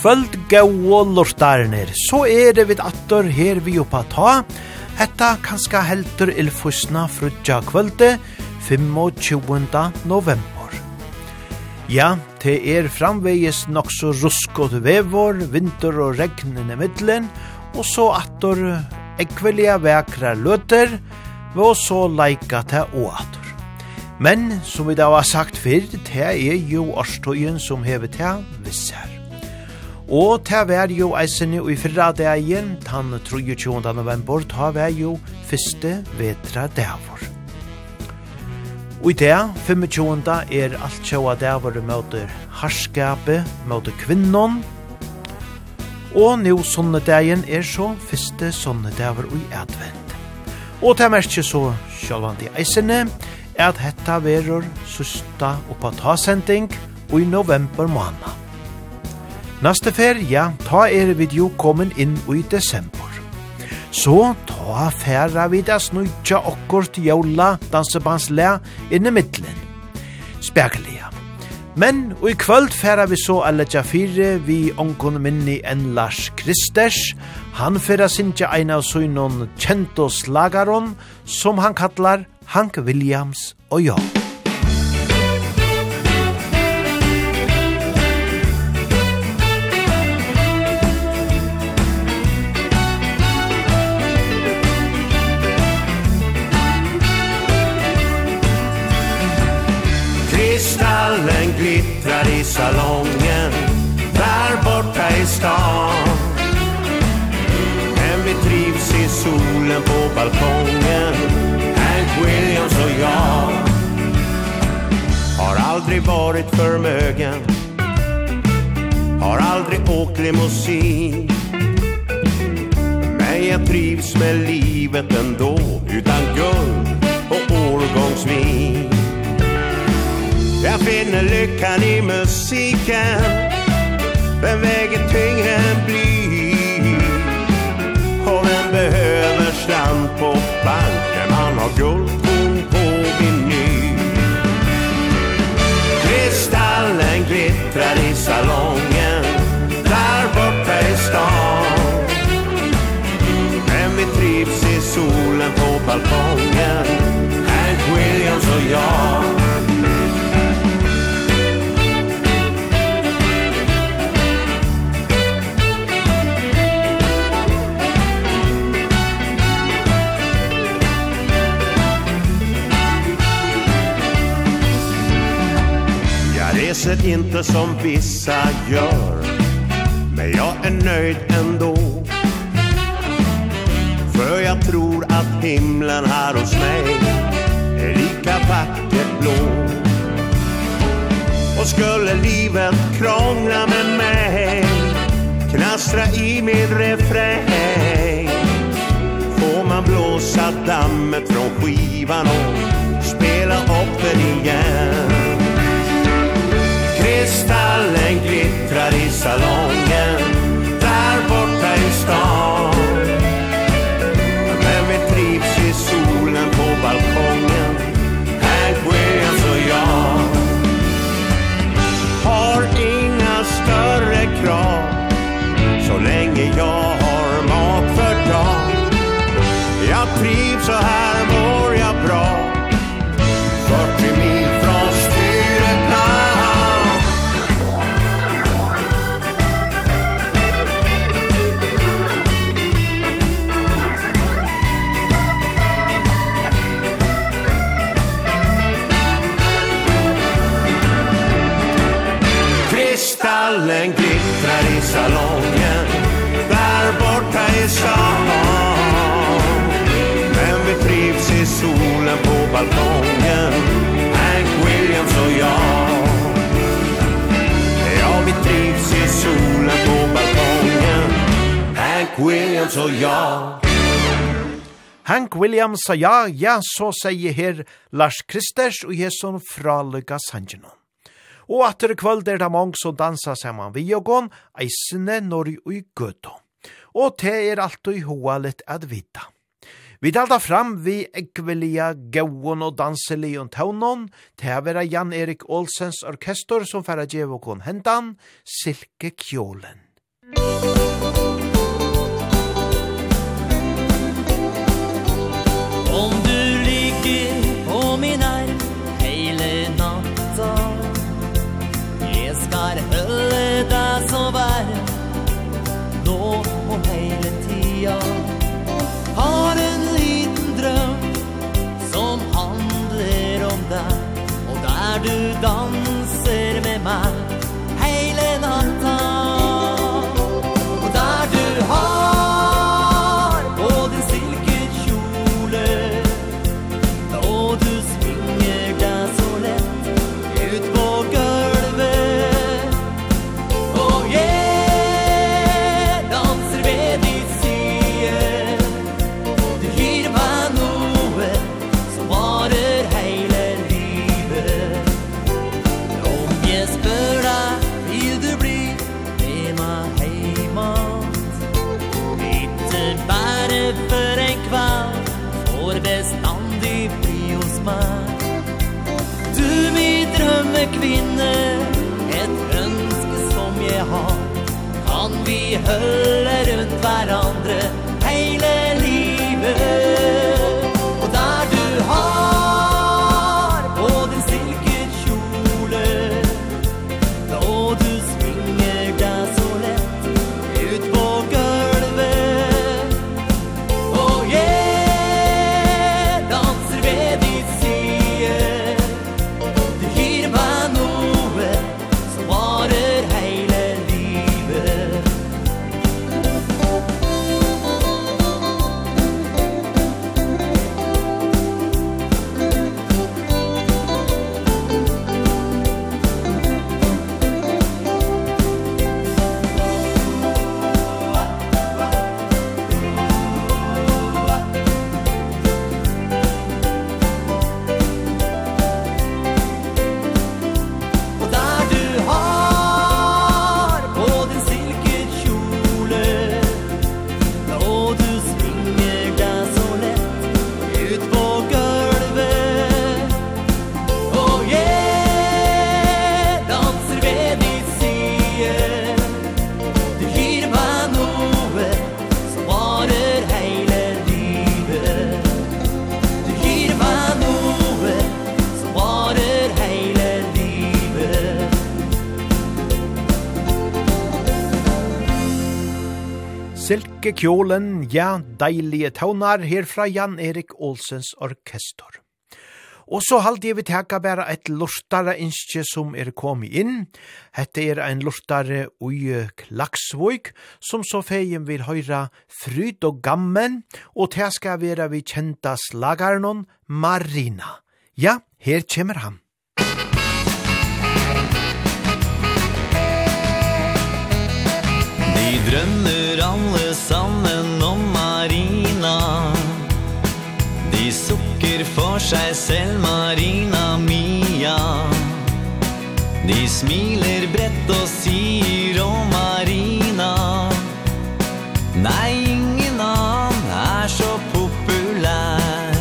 kvöld gau lortarnir, så er det vid attor her vi oppa ta. Hetta kanska heldur ilfusna frutja kvölde 25. november. Ja, det er framvegis nok så ruskot vevor, vinter og regnen i middelen, og så attor ekvelia vekra løter, og så leika til og attor. Men, som vi da har sagt før, det er jo årstøyen som hever til visse Og det var jo eisene i fyrra dagen, tann 23. november, ta var jo første vetra dævor. Og i det, 25. er alt sjåa dævor møter harskapet, møter kvinnon, og nå sonnedagen er så første sonnedagen i advent. Og det merker så sjålvand i eisene, at hetta verur susta oppa ta sending i november måned. Neste fer, ja, ta er vi jo kommet inn i desember. Så ta færa vi da snudja okkurt jævla inn i middelen. Spekelige. Men og i kvöld færa vi så alle tja fire vi onkon minni en Lars Kristers. Han færa sinja ein av søgnon kjentos lagaron som han kallar Hank Williams og Jan. här i salongen Där borta i stan. Men vi trivs i solen på balkongen Hank Williams och jag. Har aldrig varit förmögen Har aldrig åkt limousin. Men jag trivs med livet ändå Utan guld och årgångsvin finner lyckan i musiken. Den väger tyngre än bly Och den behöver slant på banken? Man har guld på vinyl. Kristallen glittrar i salongen. Där borta i stan. Men vi trivs i solen på balkongen? Hank Williams och jag. Kanske inte som vissa gör. Men jag är nöjd ändå. För jag tror att himlen här hos mig Är lika vackert blå. Och skulle livet krångla med mig Knastra i min refräng Får man blåsa dammet från skivan och Spela upp den igen kristallen glittrar i salongen Där borta i stan. Men vi trivs i solen på balkongen Här Williams och jag. Har inga större krav Så länge jag har mat för dag Jag trivs så här balkongen Hank Williams och jag Ja, vi trivs i solen på balkongen Hank Williams och jag Hank Williams sa ja, ja, så sier her Lars Kristers og Jeson fra Lukas Hangenon. Og atter kvöld er det mange som dansa saman vi og gån, eisene når i gøtå. Og te er alltid hoalet at vita. Vi dalda fram vi ekvelia gauon og danseli og taunon, til å være Jan Erik Olsens orkestor som færa djevokon hentan, Silke Kjolen. Musik her Legge kjolen, ja, deilige taunar her fra Jan Erik Olsens orkestor. Og så halde jeg vi teka bare et lortare innskje som er kommet inn. Hette er ein lortare ui Klaksvoik, som så feien vil høyra fryd og gammen, og te skal vera vi kjenta slagarnon Marina. Ja, her kommer han. Ni drømmer alle sammen om Marina. De sukker for seg selv Marina Mia. De smiler brett og sier om Marina Nei, ingen annen er så populær.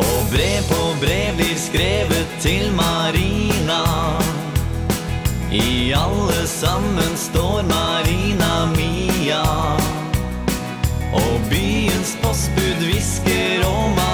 Og brev på brev blir skrevet til Marina. I alle sammen står Marina mi skia Og byens postbud visker om han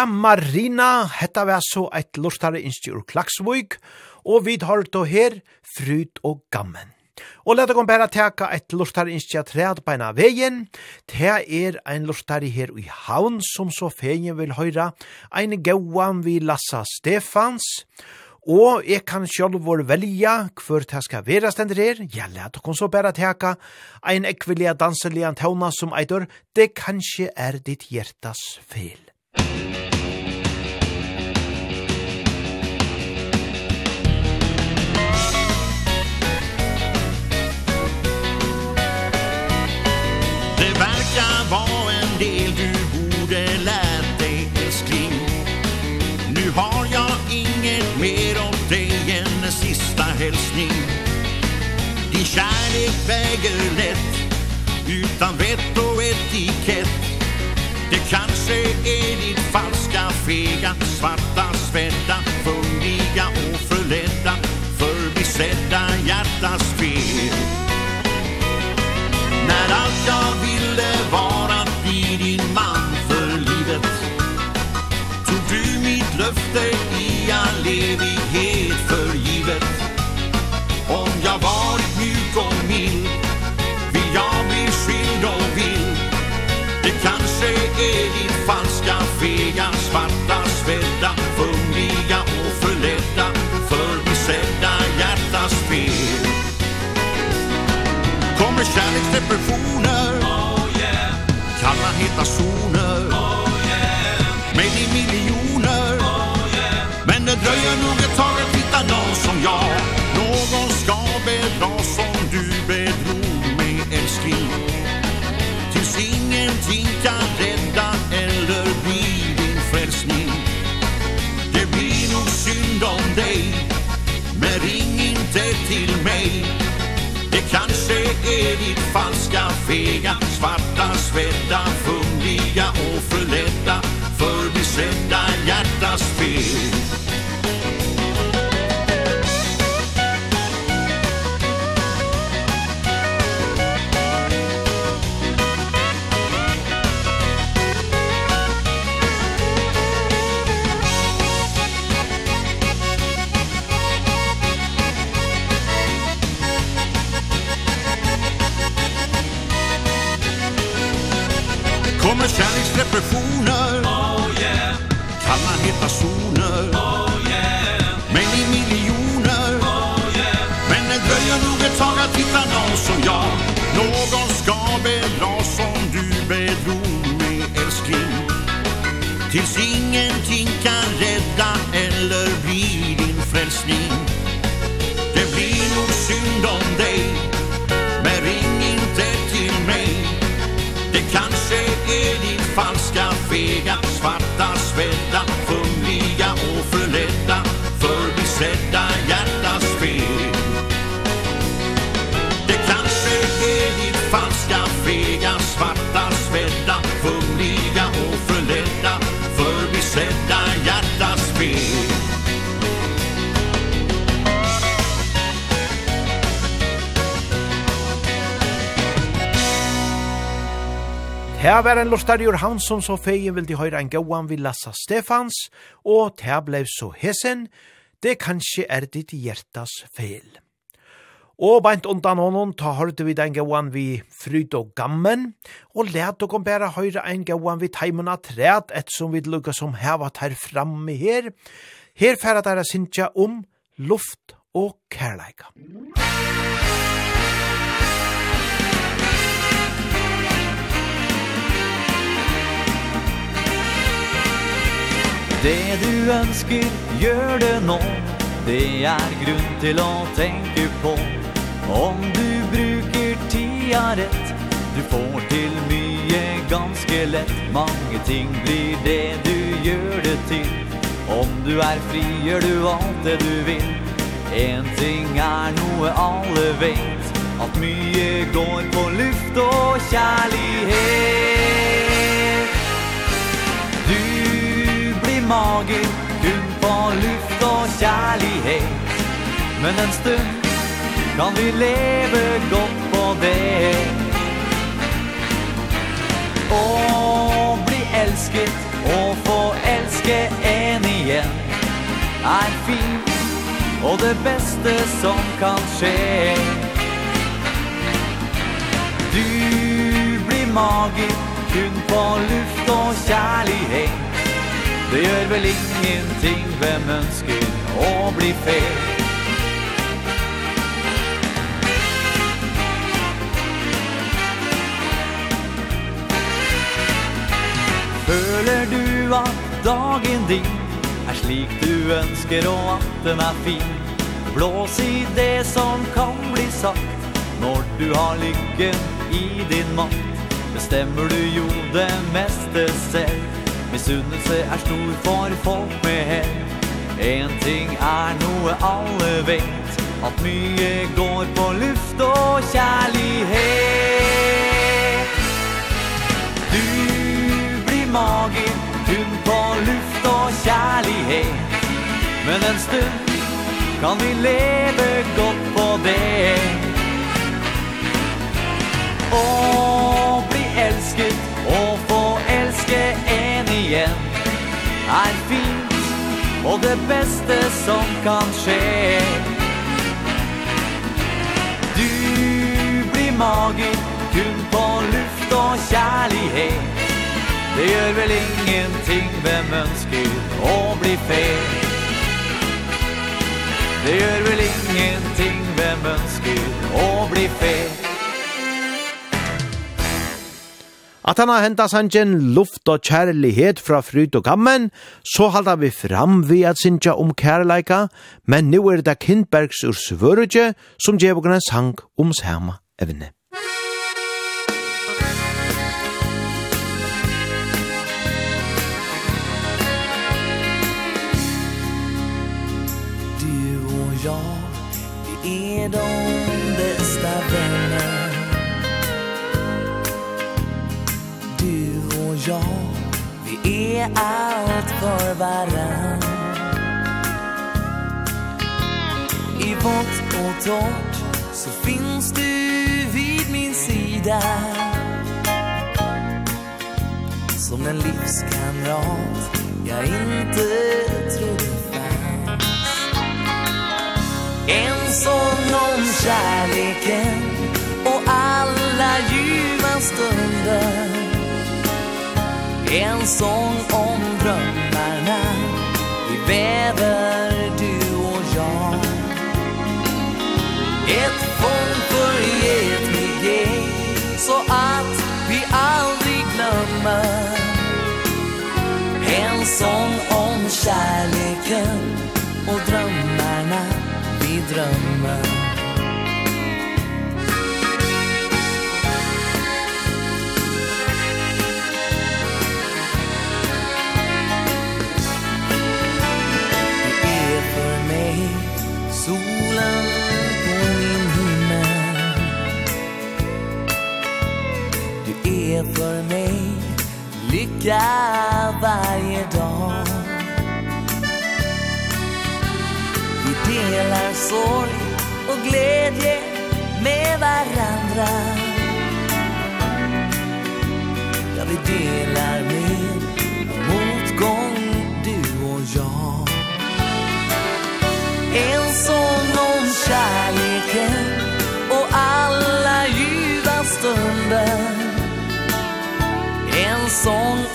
Ja, Marina, hetta var så eit lortare innstyr ur Klaksvøyk, og vi har då her frut og gammen. Og leta kom bæra teka eit lortare innstyr træd beina vegin, te er ein lortare her i havn som så fegin vil høyra, ein gauan vi Lassa Stefans, Og jeg kan sjálv vår velja hver det skal være stendur her. Ja, let okon så bæra teka ein ekvilliga danselian tauna som eitur, det kanskje er ditt hjertas fel. hälsning. Din kärlek väger lätt Utan vett och etikett. Det kanske är ditt falska fega Svarta svedda för konfessioner Oh yeah Kalla heta zoner. Oh yeah Med i miljoner. Oh yeah Men det dröjer nog ett tag att hitta någon som jag. Någon ska bedra som du bedrog mig älskling. Tills ingenting kan rädda eller bli din frälsning. Det blir nog synd om dig Men ring inte till mig. Det kanske är ditt fall fega, svarta, svedda, depressioner Oh yeah. Kalla heta zoner Oh yeah. Men i miljoner Oh yeah. Men det dröjer nog ett tag att hitta någon som jag. Någon ska bedra som du bedrog mig älskling. Tills ingenting kan rädda eller bli din frälsning. Her var en lortar ur Hansson så feien vil de høyre en gauan vi Lassa Stefans, og det blei så hesen, det kanskje er ditt hjertas feil. Og beint undan honom ta hørte vi den gauan vi fryd og gammen, og let og kom bæra høyre en gauan vi teimen av træt, et som vi lukka som heva her framme her. Her færa dæra sintja om luft og kærleika. Musikk Det du ønsker, gjør det nå. Det er grunn til å tenke på Om du bruker tida rett. Du får til mye ganske lett. Mange ting blir det du gjør det til. Om du er fri, gjør du alt det du vil. En ting er noe alle vet. At mye går på luft og kjærlighet. Du mage Kun får luft og kjærlighet. Men en stund kan vi leve godt på det. Å bli elsket og få elske en igjen Er fint og det beste som kan skje. Du blir mager kun på luft og kjærlighet. Det gjør vel ingenting hvem ønsker å bli fel Føler du at dagen din er slik du ønsker og at den er fin? Blås i det som kan bli sagt Når du har lykken i din makt. Bestemmer du jo det meste selv. Misunnelse er stor for folk med hell. En ting er noe alle vet At mye går på luft og kjærlighet. Du blir mager Kun på luft og kjærlighet. Men en stund kan vi leve godt på det. Å bli elsket og få elske igjen Er fint Og det beste som kan skje. Du blir magisk Kun på luft og kjærlighet. Det gjør vel ingenting Hvem ønsker å bli fel Det gjør vel ingenting Hvem ønsker å bli fel At han har hentet sangen luft og kjærlighet fra fryd og gammen, så halda vi fram vi at sinja om kærleika, men nu er det Kindbergs ur Svørudje som djevogren sang om sama evne. Du og jeg, vi er dårlig ge allt för varann. I vått och torrt så finns du vid min sida. Som en livskamrat jag inte trodde fanns. En sån om kärleken och alla ljuva stunder. En sång om drömmarna Vi väver du och jag. Ett fång för get mig Så att vi aldrig glömmer. En sång om kärleken Och drömmarna. blickar varje dag. Vi delar sorg och glädje med varandra. Ja, vi delar med motgång du och jag. En sång om kärleken och alla ljuva stunder. En sång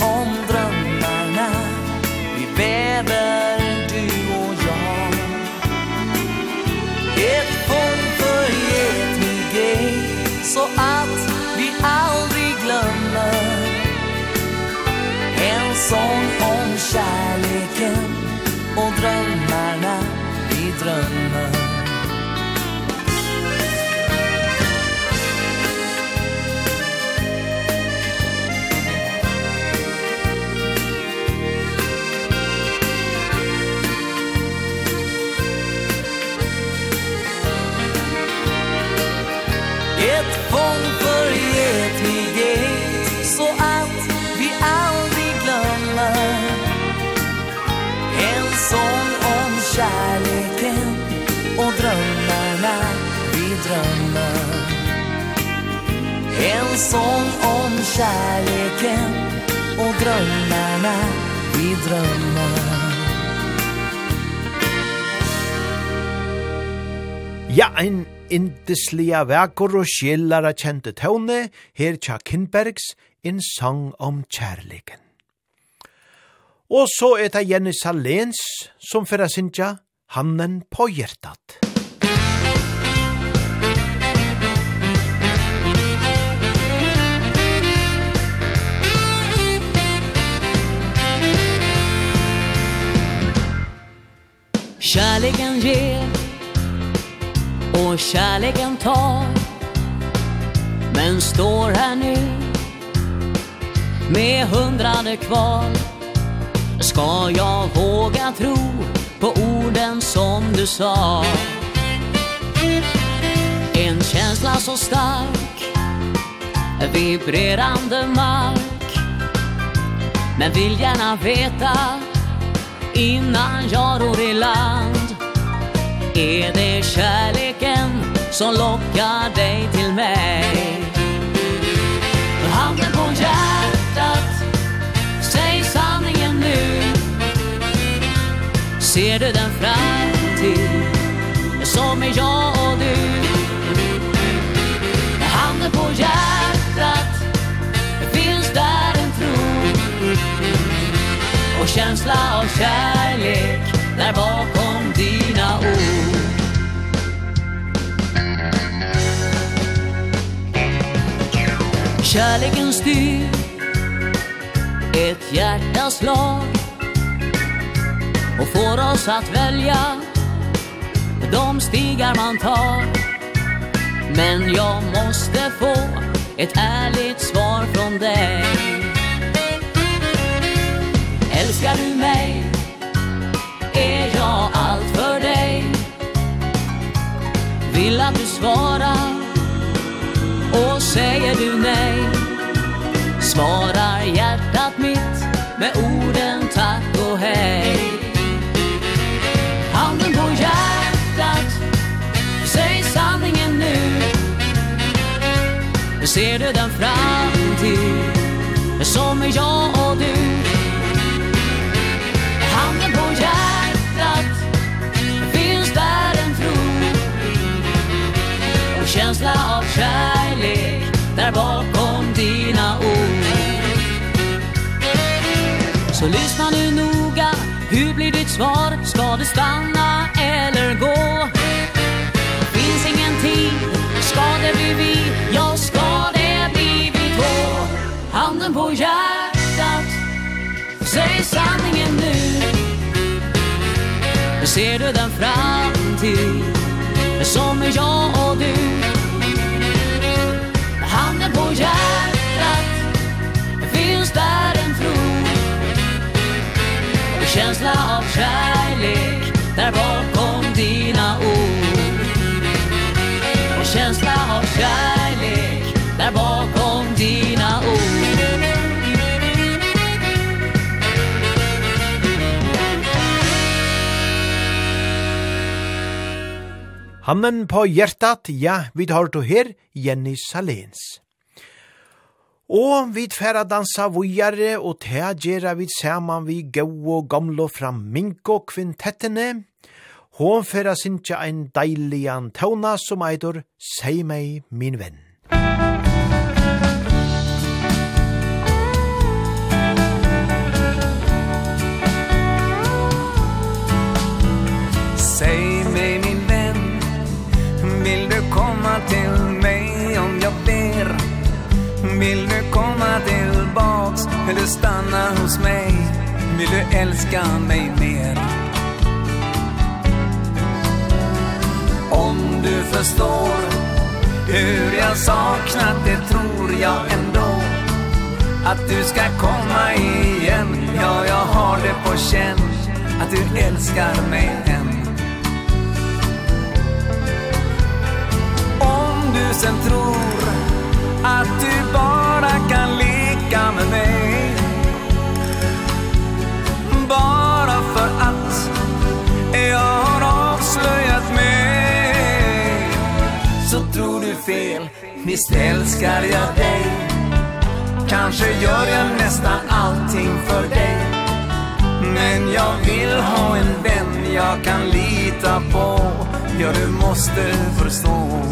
en sång om kärleken och drömmarna vi drömmer Ja, ein indislia verkor og sjellara kjente tøvne, her tja Kinbergs, en sang om kjærligen. Og så er det Jenny Salens som fyrir sinja Hannen på hjertat. kärleken ger Och kärleken tar. Men står här nu Med hundrade kvar. Ska jag våga tro På orden som du sa? En känsla så stark Vibrerande mark. Men vill gärna veta Innan jag ror i land. Är det kärleken som lockar dig till mig? Handen på hjärtat Säg sanningen nu. Ser du den framtid Som är jag och du? Handen på hjärtat Finns där en tro. Och känsla av kärlek Där bakom dig Kärleken styr Ett hjärtas lag Och får oss att välja De stigar man tar. Men jag måste få Ett ärligt svar från dig. Älskar du mig? vill att du svarar. Och säger du nej Svarar hjärtat mitt Med orden tack och hej. Handen på hjärtat Säg sanningen nu. Ser du den framtid Som är jag och du där bakom dina ord Så lyssna nu noga, hur blir ditt svar? Ska du stanna eller gå? Finns ingen tid, ska det bli vi? Ja, ska det bli vi två? Handen på hjärtat, säg sanningen nu Ser du den framtid som är jag och du? känsla av kärlek Där bakom dina ord En känsla av kärlek Där bakom dina ord Hannen på hjertat, ja, vi tar to her, Jenny Salens. Og vi tfæra dansa vujare og tæ gjerra vi saman vi gau og gamlo fra Minko kvintettene. Hon færa sinja ein deilian tauna som eidur, «Sei meg min venn». Säg mig min vän, vill du komma till Vill du komma tillbaks eller stanna hos mig? Vill du älska mig mer? Om du förstår hur jag saknat det tror jag ändå Att du ska komma igen Ja, jag har det på känn Att du älskar mig än Om du sen tror Att du bara kan leka med mig. Bara för att jag har avslöjat mig. Så tror du fel, visst älskar jag dig. Kanske gör jag nästan allting för dig. Men jag vill ha en vän jag kan lita på. Ja, du måste förstå.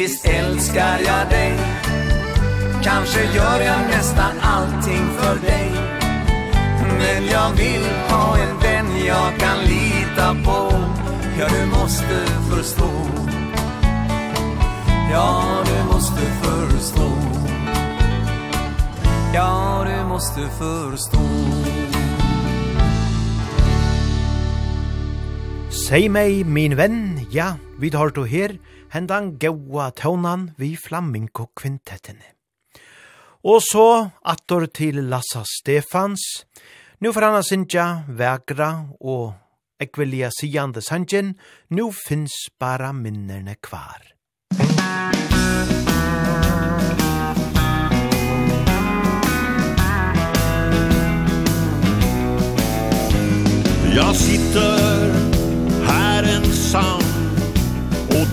Visst älskar jag dig. Kanske gör jag nästan allting för dig. Men jag vill ha en vän jag kan lita på. Ja, du måste förstå. Ja, du måste förstå. Ja, du måste förstå. Säg mig, min vän, ja, Vi tar to her hendan gaua tånan vi flaminko kvintettene. Og så attor til Lassa Stefans. Nu får han sinja vegra og ekvelia siande sanjen. Nu finns bara minnerne kvar. Jag sitter här ensam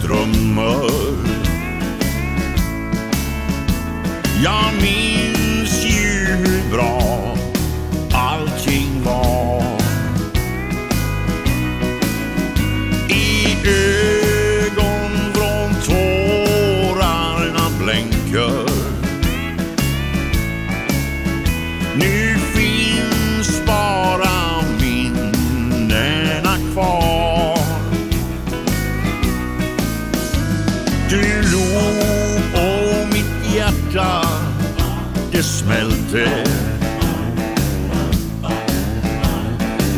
drömmar. Ja, mina ser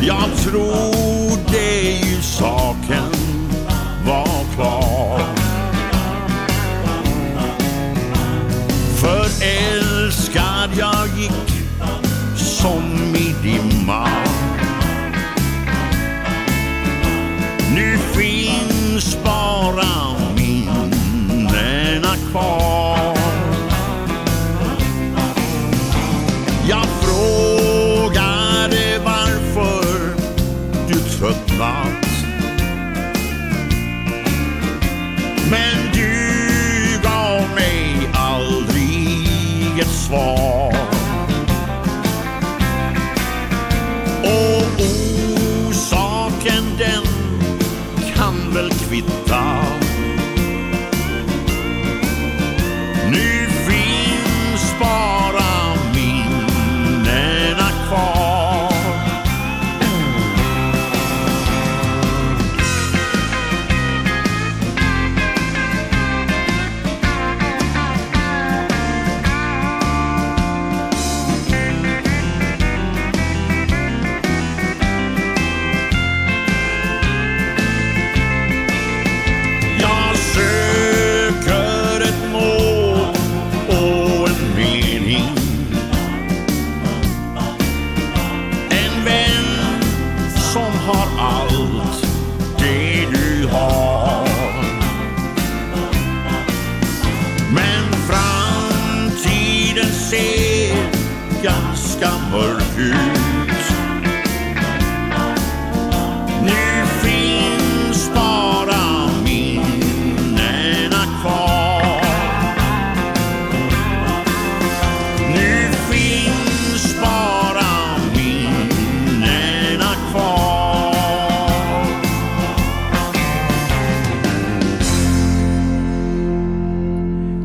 Jag tror det saken var klar För älskad jag gick som i dimma svar.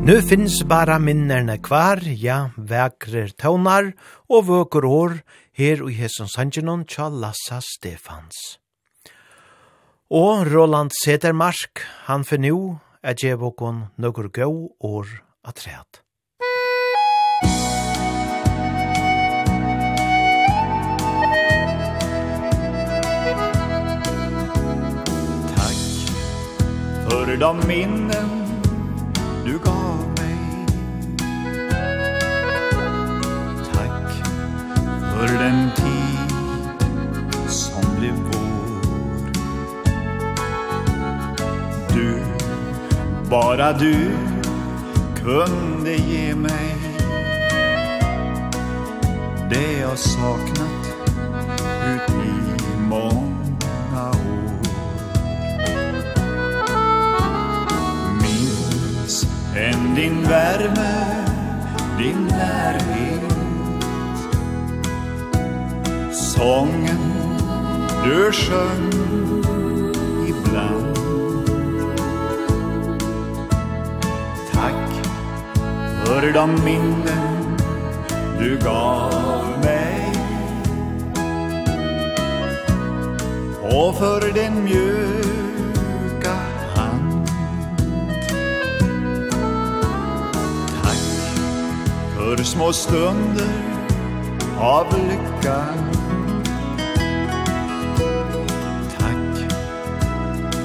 Nu finns bara minnerne kvar, ja, vekrer tøvnar og vøker år her i Hesons Hangenon tja Lassa Stefans. Og Roland Sedermark, han for nu er djevokon nøkker gau år atræt. Takk för da minnen du gav för den tid som blev vår. Du, bara du kunde ge mig det jag saknat ut i många år. Minns än din värme, din närhet. Sången du sjöng ibland. Tack för de minnen du gav mig. Och för den mjuka hand. Tack för små stunder av lyckan.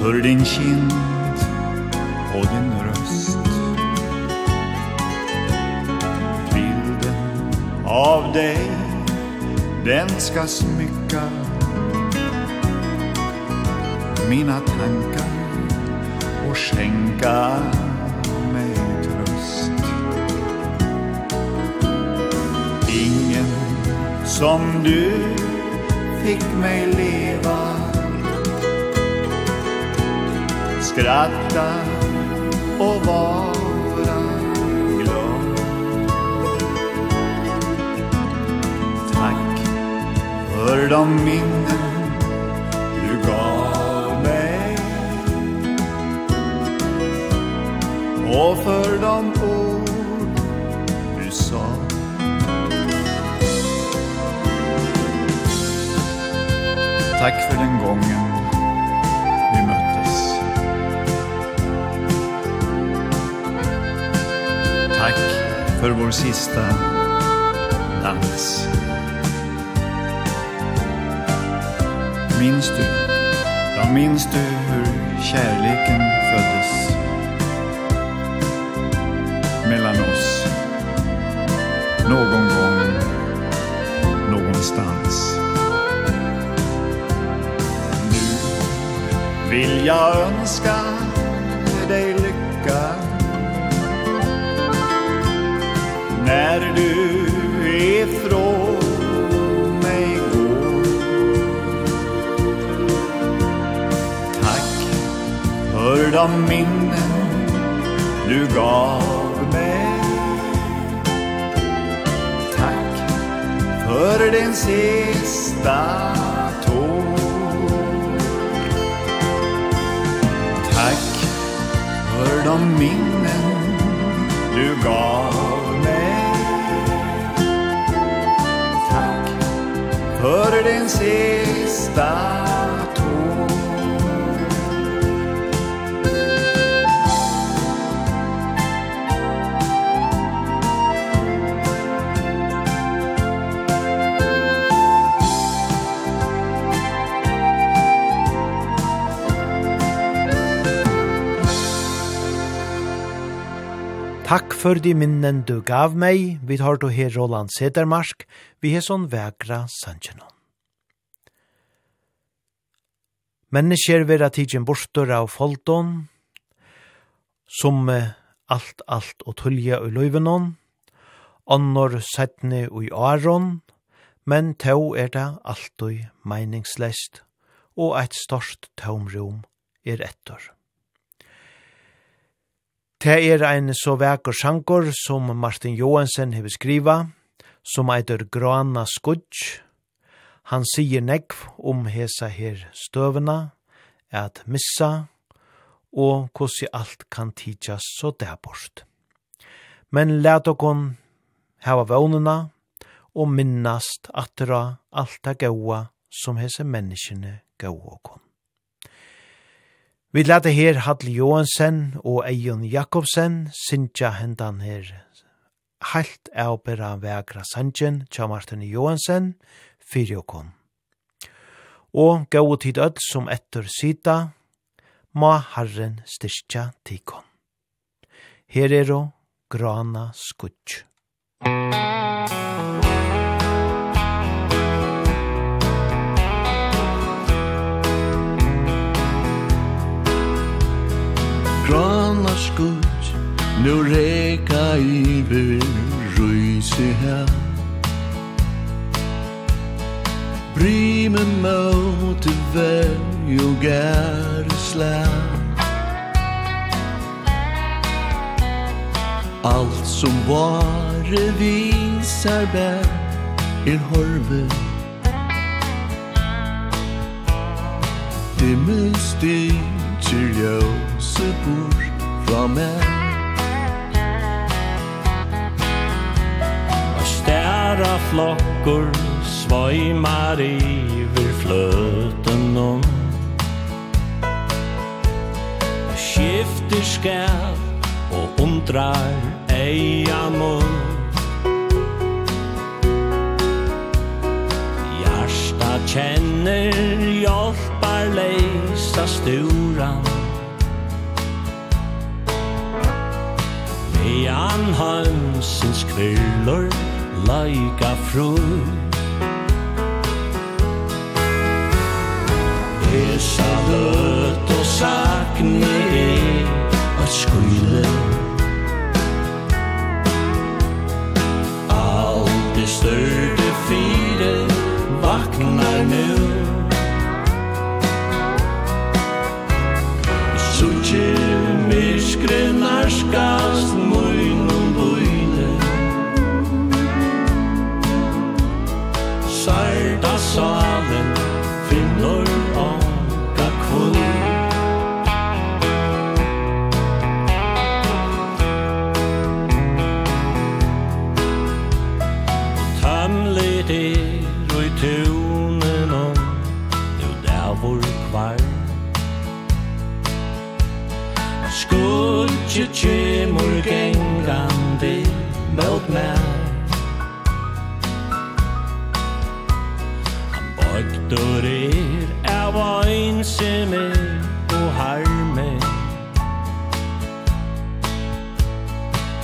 för din kind och din röst. Bilden av dig den ska smycka mina tankar och skänka mig tröst. Ingen som du fick mig leva skratta och vara glad. Tack för de minnen du gav mig och för de ord du sa. Tack för den gången för vår sista dans. Minns du, ja minns du hur kärleken föddes mellan oss någon gång någonstans. Nu vill jag önska När du ifrån mig går. Tack för de minnen du gav mig. Tack för den sista tår. Tack för de minnen du gav Hör den sista tån Takk for de minnen du gav meg, vi tar du her Roland Sedermarsk, vi hesson vekra sanjenon. Mennesker vera tidsin bortur av folton, som alt, alt og tulja og løyvenon, annor setne og i aron, men tau er det alltid meiningslest, og eit størst taumrum er ettor. Det er ein så vekker sjankor som Martin Johansen hever skriva, som eitur Grana Skudj. Han sier negv om hesa her støvna, at missa, og hvordan alt kan tidsas så derborst. Men let okon hava vånena, og minnast atra alt det gaua som hese menneskene gaua okon. Vi lette her Hadle Johansen og Eion Jakobsen synsja hendan her heilt av vegra sanjen tja Martin Johansen fyrir okon. Og gau tid öll som etter sida, ma Herren styrkja tikon. Her er og grana skutsk. Grana skutsk Nu reka i vir Røyse Brimen mot i vei Og gære slag Alt som bare visar bær Er horve Dimme stig Til ljøse bort Fra meg bara flokkor svaimar iver flötenon Skifter skal og undrar eia mun Hjärsta känner hjälpar leisa sturan Mean hansens kvillor Laika frun Esa løt og sakne er Og skyle. Alt det større fire Vaknar nu. Sutje myskre narskast saw the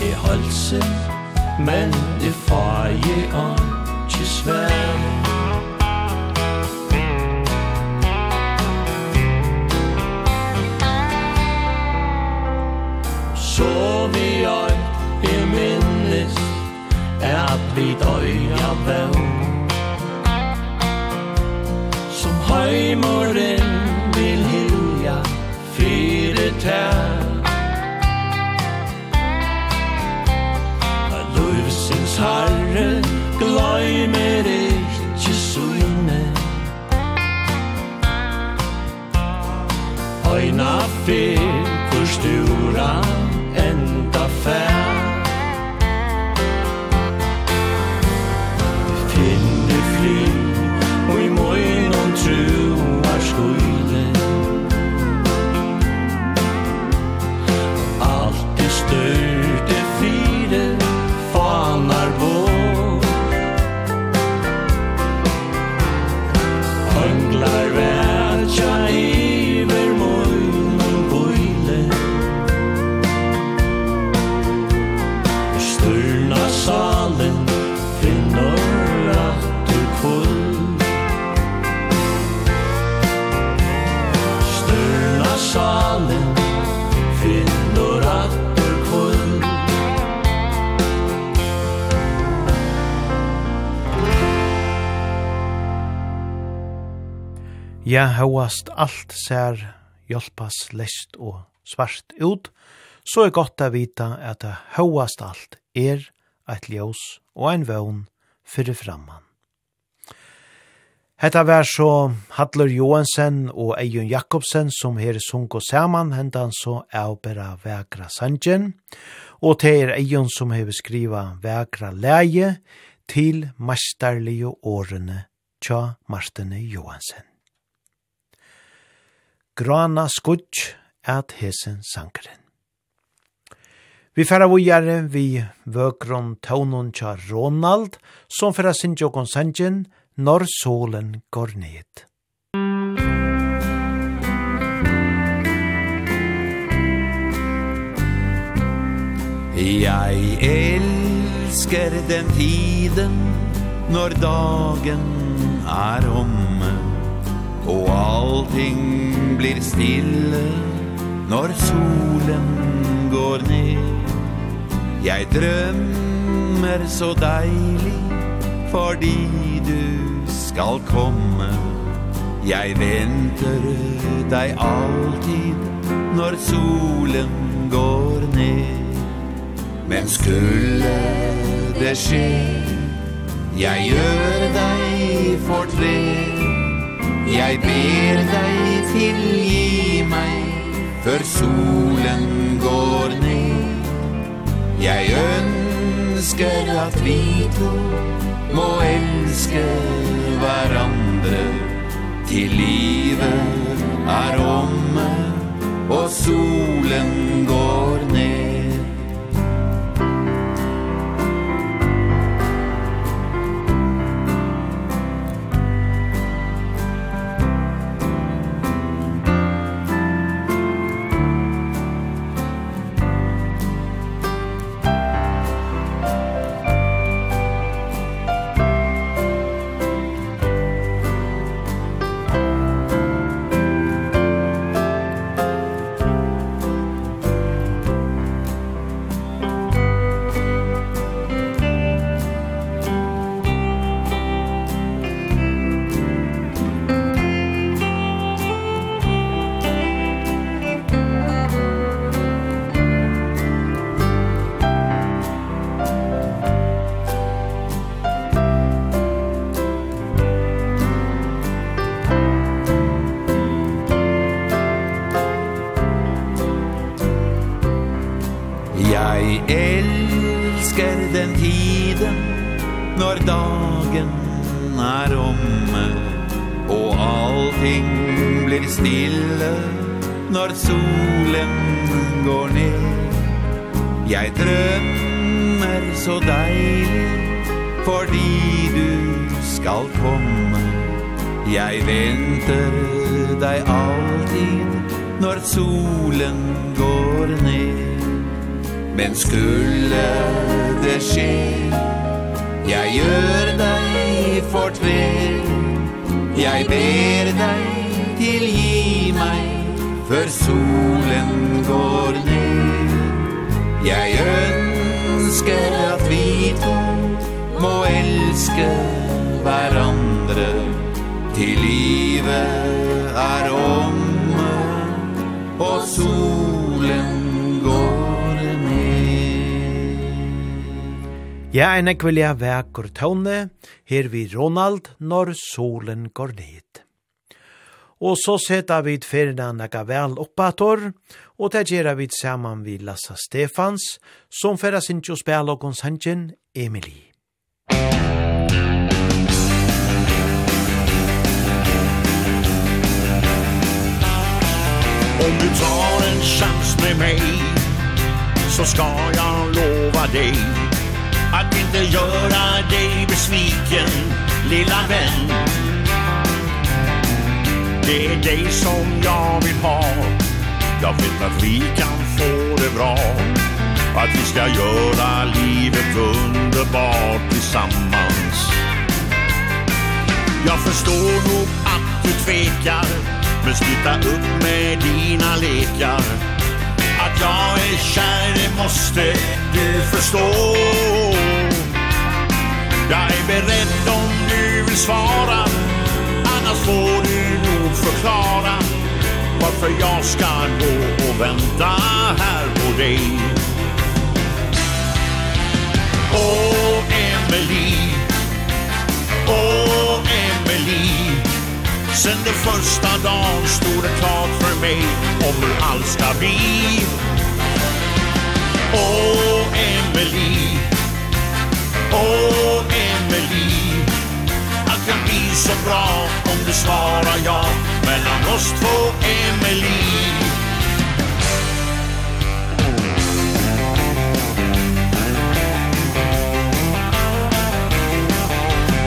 i halsen Men det far jeg an til svær. Så vi jeg i minnes Er vi øya vel. Som heimeren vil hilja Fyre tær. Ja, hauast alt ser hjelpas lest og svart ut, så er godt å vita at hauast alt er eit ljós og ein vøvn fyrir framman. Hetta var så Hadler Johansen og Eion Jakobsen som her sunk og saman hendan så avbera Vægra Sanjen, og det er Eion som hever skriva Vægra leie til mestarlige årene tja Martine Johansen grana skudj at hesen sankeren. Vi færa vujare vi vøkron taunon tja Ronald, som færa sinjo konsanjen, når solen går ned. Jeg elsker den tiden når dagen er omme Og allting blir stille Når solen går ned. Jeg drømmer så deilig Fordi du skal komme. Jeg venter deg alltid Når solen går ned. Men skulle det skje Jeg gjør deg fortred Jeg ber deg tilgi meg Før solen går ned. Jeg ønsker at vi to Må elske hverandre Til livet er omme Og solen går ned. er nekvelja vekur tåne, her vi Ronald når solen går ned. Og så seta vi ferna nega vel oppator, og det gjerra vi saman vi Lassa Stefans, som færa sin jo spela og konsangen Emily. Om du tar en chans med mig Så ska jag lova dig Att inte göra dig besviken Lilla vän. Det är dig som jag vill ha. Jag vet att vi kan få det bra. Att vi ska göra livet underbart tillsammans. Jag förstår nog att du tvekar Men sluta upp med dina lekar. Att jag är kär, det måste du förstå. Jag är beredd om du vill svara. Annars får du nog förklara Varför jag ska gå och vänta här på dig. Åh, Emily Åh, Emily Sen det första dagen stod det klart för mig Om hur allt ska bli. Åh, Emily Åh, Emily Emily Allt kan bli så bra om du svarar ja. Mellan oss två Emily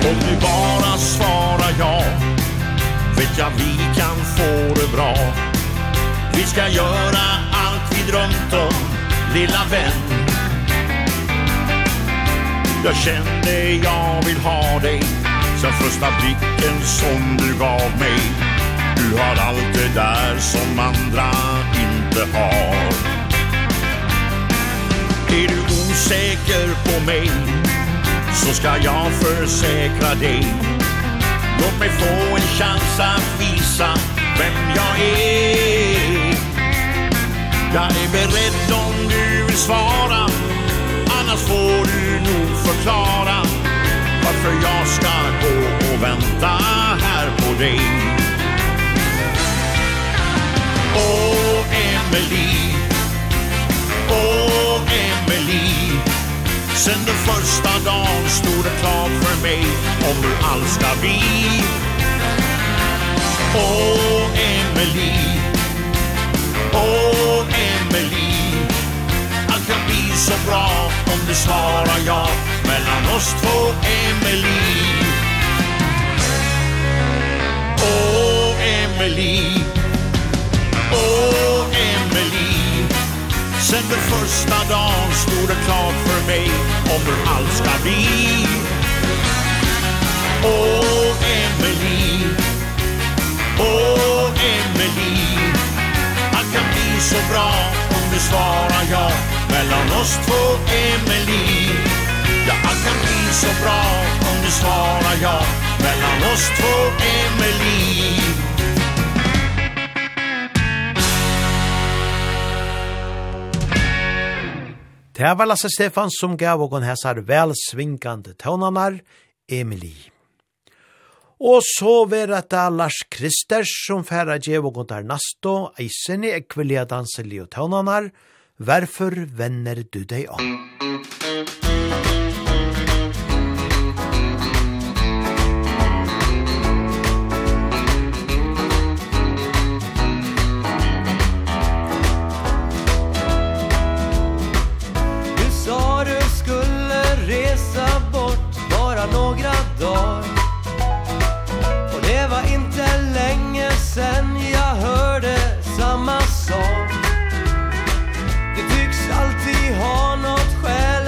Om du bara svarar ja Vet jag vi kan få det bra. Vi ska göra allt vi drömt om Lilla vän. Jag kände jag vill ha dig Sen första blicken som du gav mig. Du har allt det där som andra inte har. Är du osäker på mig Så ska jag försäkra dig. Låt mig få en chans att visa vem jag är. Jag är beredd om du vill svara Annars får du förklara varför jag ska gå och vänta här på dig. Åh Emily Åh Emily Sen den första dagen stod det klart för mig om hur allt ska bli. Åh Emily Åh Emily Allt kan bli så bra om du svarar ja Mellan oss två Emily. Åh oh, Emily. Åh oh, Emily. Sen den första dagen stod det klart för mig Om hur allt ska bli. Åh oh, Emily. Åh Emily. Allt kan bli så bra om du svarar ja. Mellan oss två Emily blir så bra om du svarar ja Mellan oss två är Det var Lasse Stefan som gav og hæsar vel svinkande tøvnanar, Emily. Og så var det Lars Kristers som færa gjev og der nasto, eisene ekvelia danseli og tøvnanar, Hvorfor venner du deg om? resa bort bara några dagar. Och det var inte länge sen jag hörde samma sak. Du tycks alltid ha något skäl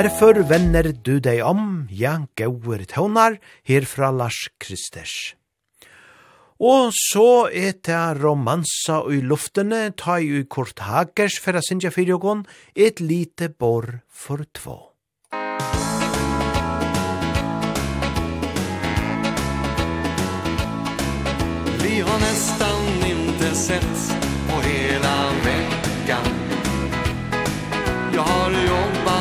Verfor venner du deg om, ja, gauer tøvnar, herfra Lars Kristers. Og så er det romansa i luftene, ta i Kurt Hagers for å synge fyrjogon, et lite bor for två. Vi har nästan inte sett på hela veckan Jag har jobbat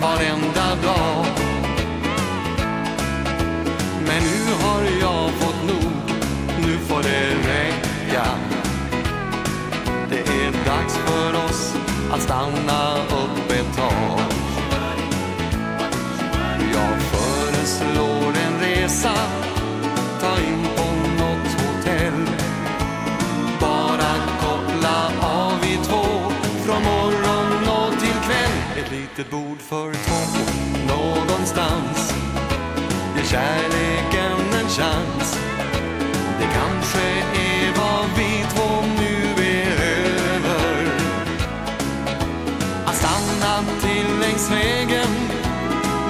varenda dag. Men nu har jag fått nog, nu får det räcka. Det är dags för oss att stanna upp ett tag. Jag föreslår en resa. litet bord för två någonstans. Ge kärleken en chans. Det kanske är vad vi två nu behöver Att stanna till längs vägen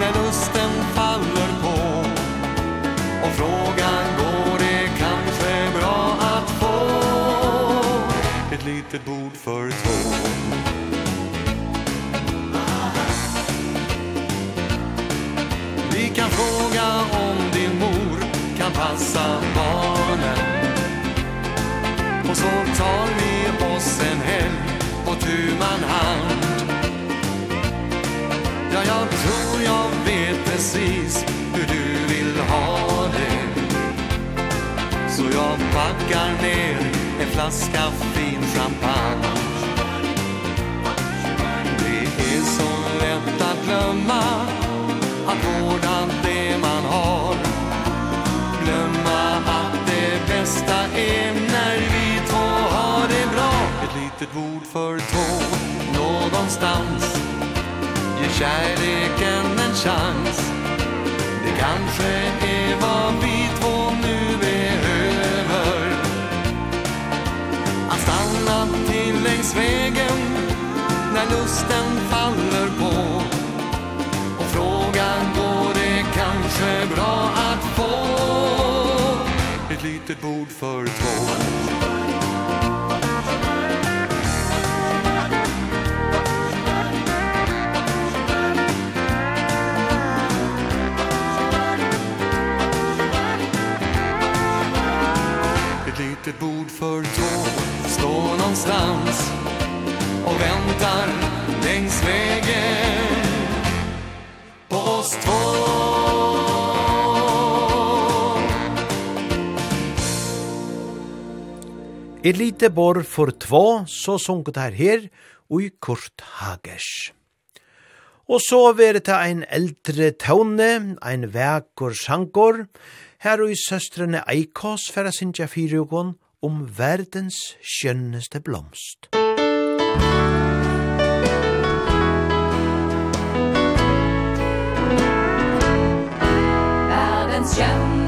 När lusten faller på. Och frågan går det kanske bra att få Ett litet bord för två passa barnen. Och så tar vi oss en helg på tu man hand. Ja, jag tror jag vet precis hur du vill ha det. Så jag packar ner en flaska fin champagne. Det är så lätt att glömma att vårda det man har. är när vi två har det bra. Ett litet bord för två någonstans Ge kärleken en chans. Det kanske är vad vi två nu behöver. Att stanna till längs vägen När lusten faller på. Och frågan går det kanske bra att få litet bord för två Ett litet bord för två Står någonstans Och väntar längs vägen. På oss två. Et lite bor for två, så sunket her her, og i kort hagers. Og så var det ein eldre tåne, ein vekker sjankor, her og i søstrene Eikås færa sinja fyrugon om verdens skjønneste blomst. Verdens skjønneste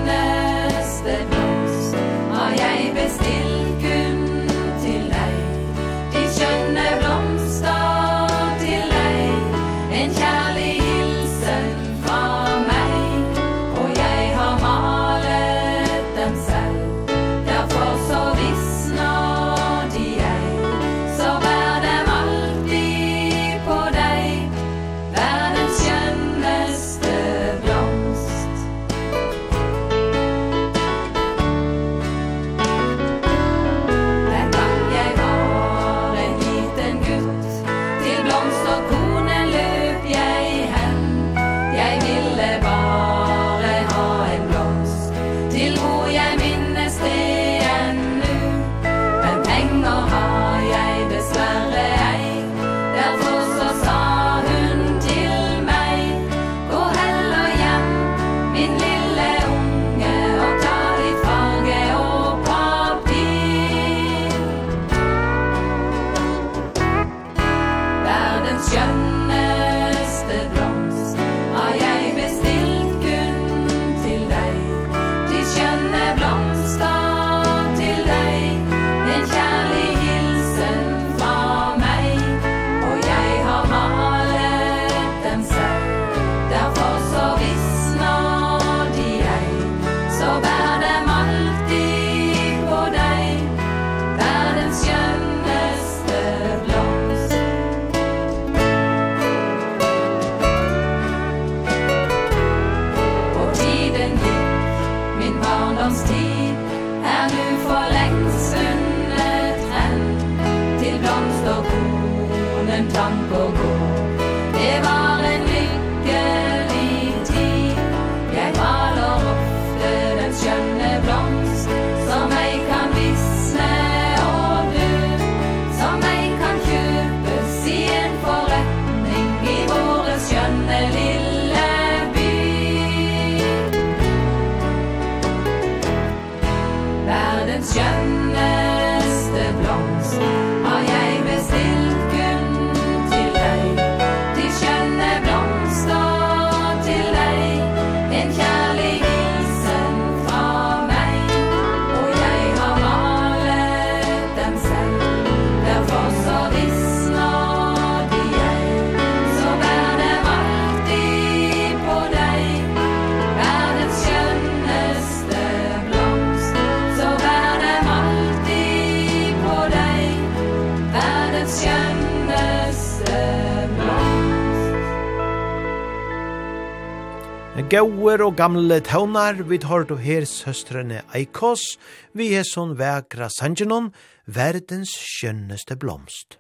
gauer og gamle tøvnar, vi tar du her søstrene Eikos, vi er sånn vekra sangenon, verdens skjønneste blomst.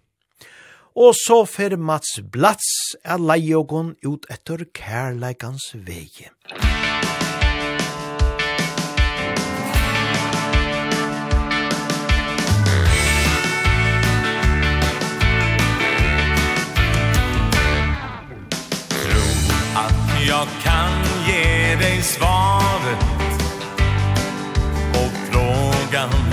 Og så fer Mats Blats er leiogon ut etter kærleikans veie. jag kan dig svaret. På frågan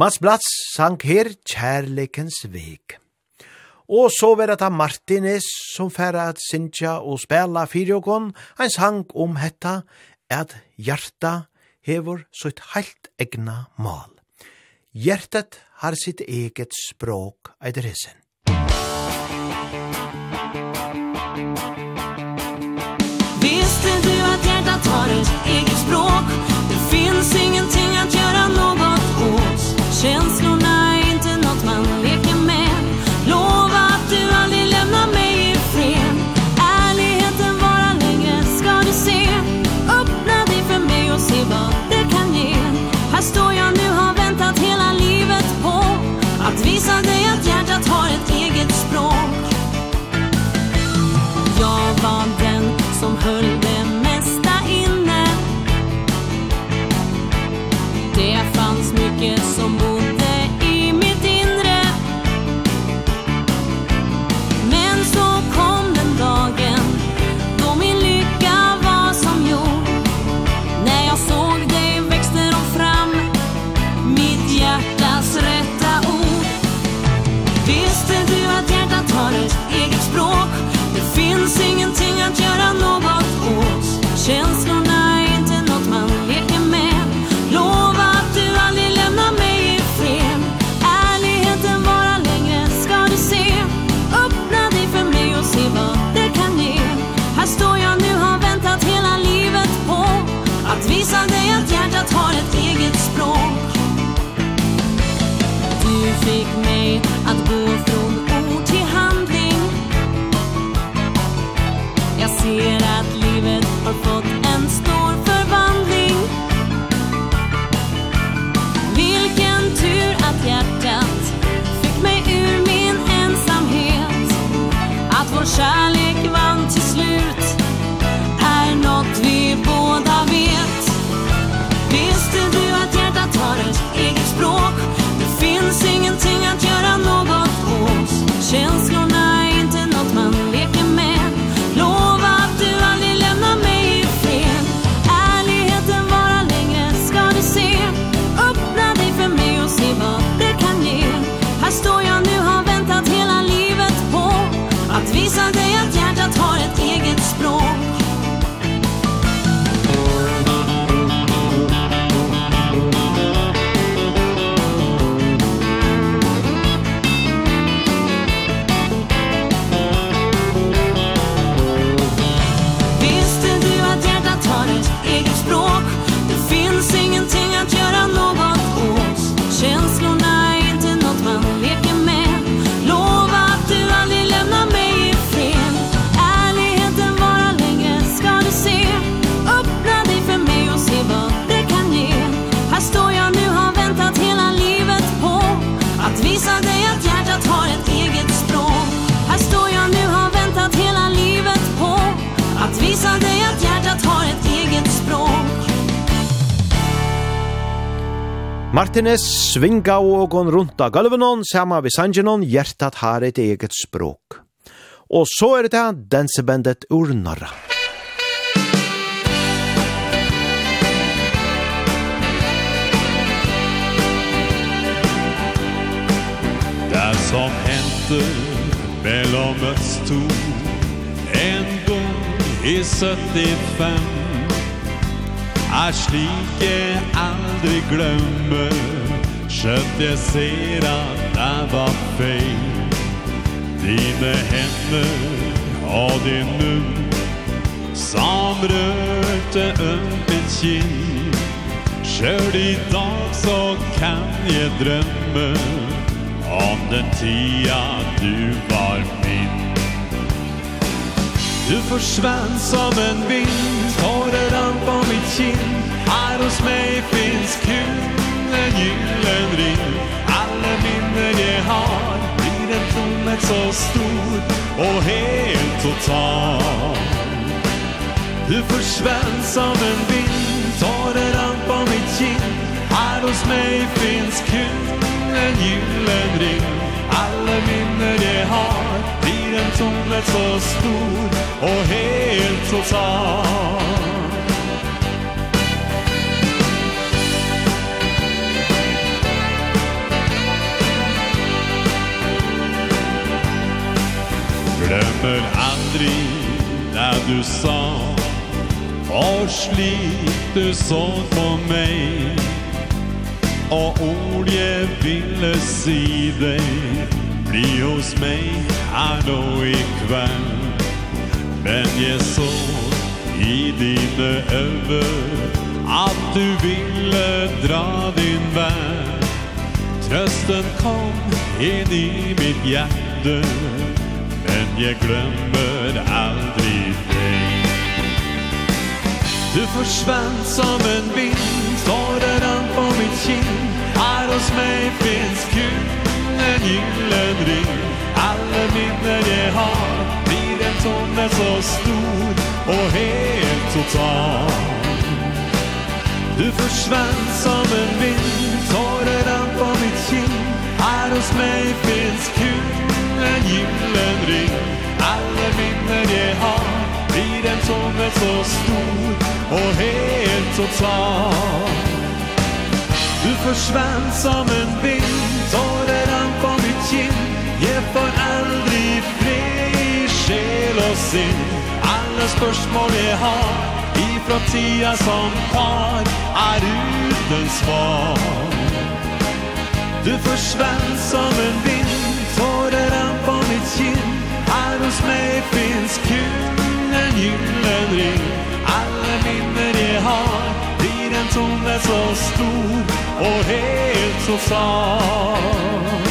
Mats Blatz sank her kjærleikens vik. Og så var det Martinis som færre at Sintja og spela fyrjåkon, han sang om hetta at hjarta hevur sitt heilt egna mal. Hjertet har sitt eget språk, eitir hissen. Visste du at hjertet har ett eget språk? Det finns ingenting att Martinez svinga og gon rundt av gulvenon, sama vi sangenon, hjertat har et eget språk. Og så er det da dansebandet ur Norra. Det som hendte mellom oss to En gång i 75 Er slik jeg aldri glemmer Skjønt jeg ser at det var feil. Dine hender og din munn Som rørte ømt min kinn. Sjøl i dag så kan jeg drømme Om den tida du var min. Du forsvann som en vind Tårer an på kinn Her hos meg finns kun En gyllen ring. Alla minner jag har Blir en tomhet så stor Och helt total. Du forsvann som en vind Tar an på mitt kinn. Her hos meg finns kun En gyllen ring. Alla minner jag har Blir en tomhet så stor Och helt total. Glömmer aldrig när du sa Och slik du såg på mig Och ord jag ville si dig Bli hos mig här då ikväll Men jag såg i dina över Att du ville dra din värld Trösten kom in i mitt hjärta Men jag glömmer aldrig dig Du försvann som en vind Tårer han på mitt kinn. Her hos meg finns kun En gyllen ring. Alle minner jag har Blir en tomhet så stor Och helt total. Du försvann som en vind Tårer an på mitt kinn. Her hos meg finns kun En gyllen omkring Alla minner jeg har Blir en som så stor Och helt total Du forsvann som en vind Tårer han på mitt kinn. Jag får aldrig fri Sjel og sinn. Alla spørsmål jag har Ifrån tida som par Är uten svar. Du forsvann som en vind Tårer han på mitt kinn. Här hos mig finns kul en gyllen ring. Alla minner jag har Blir en tomme så stor Och helt så sal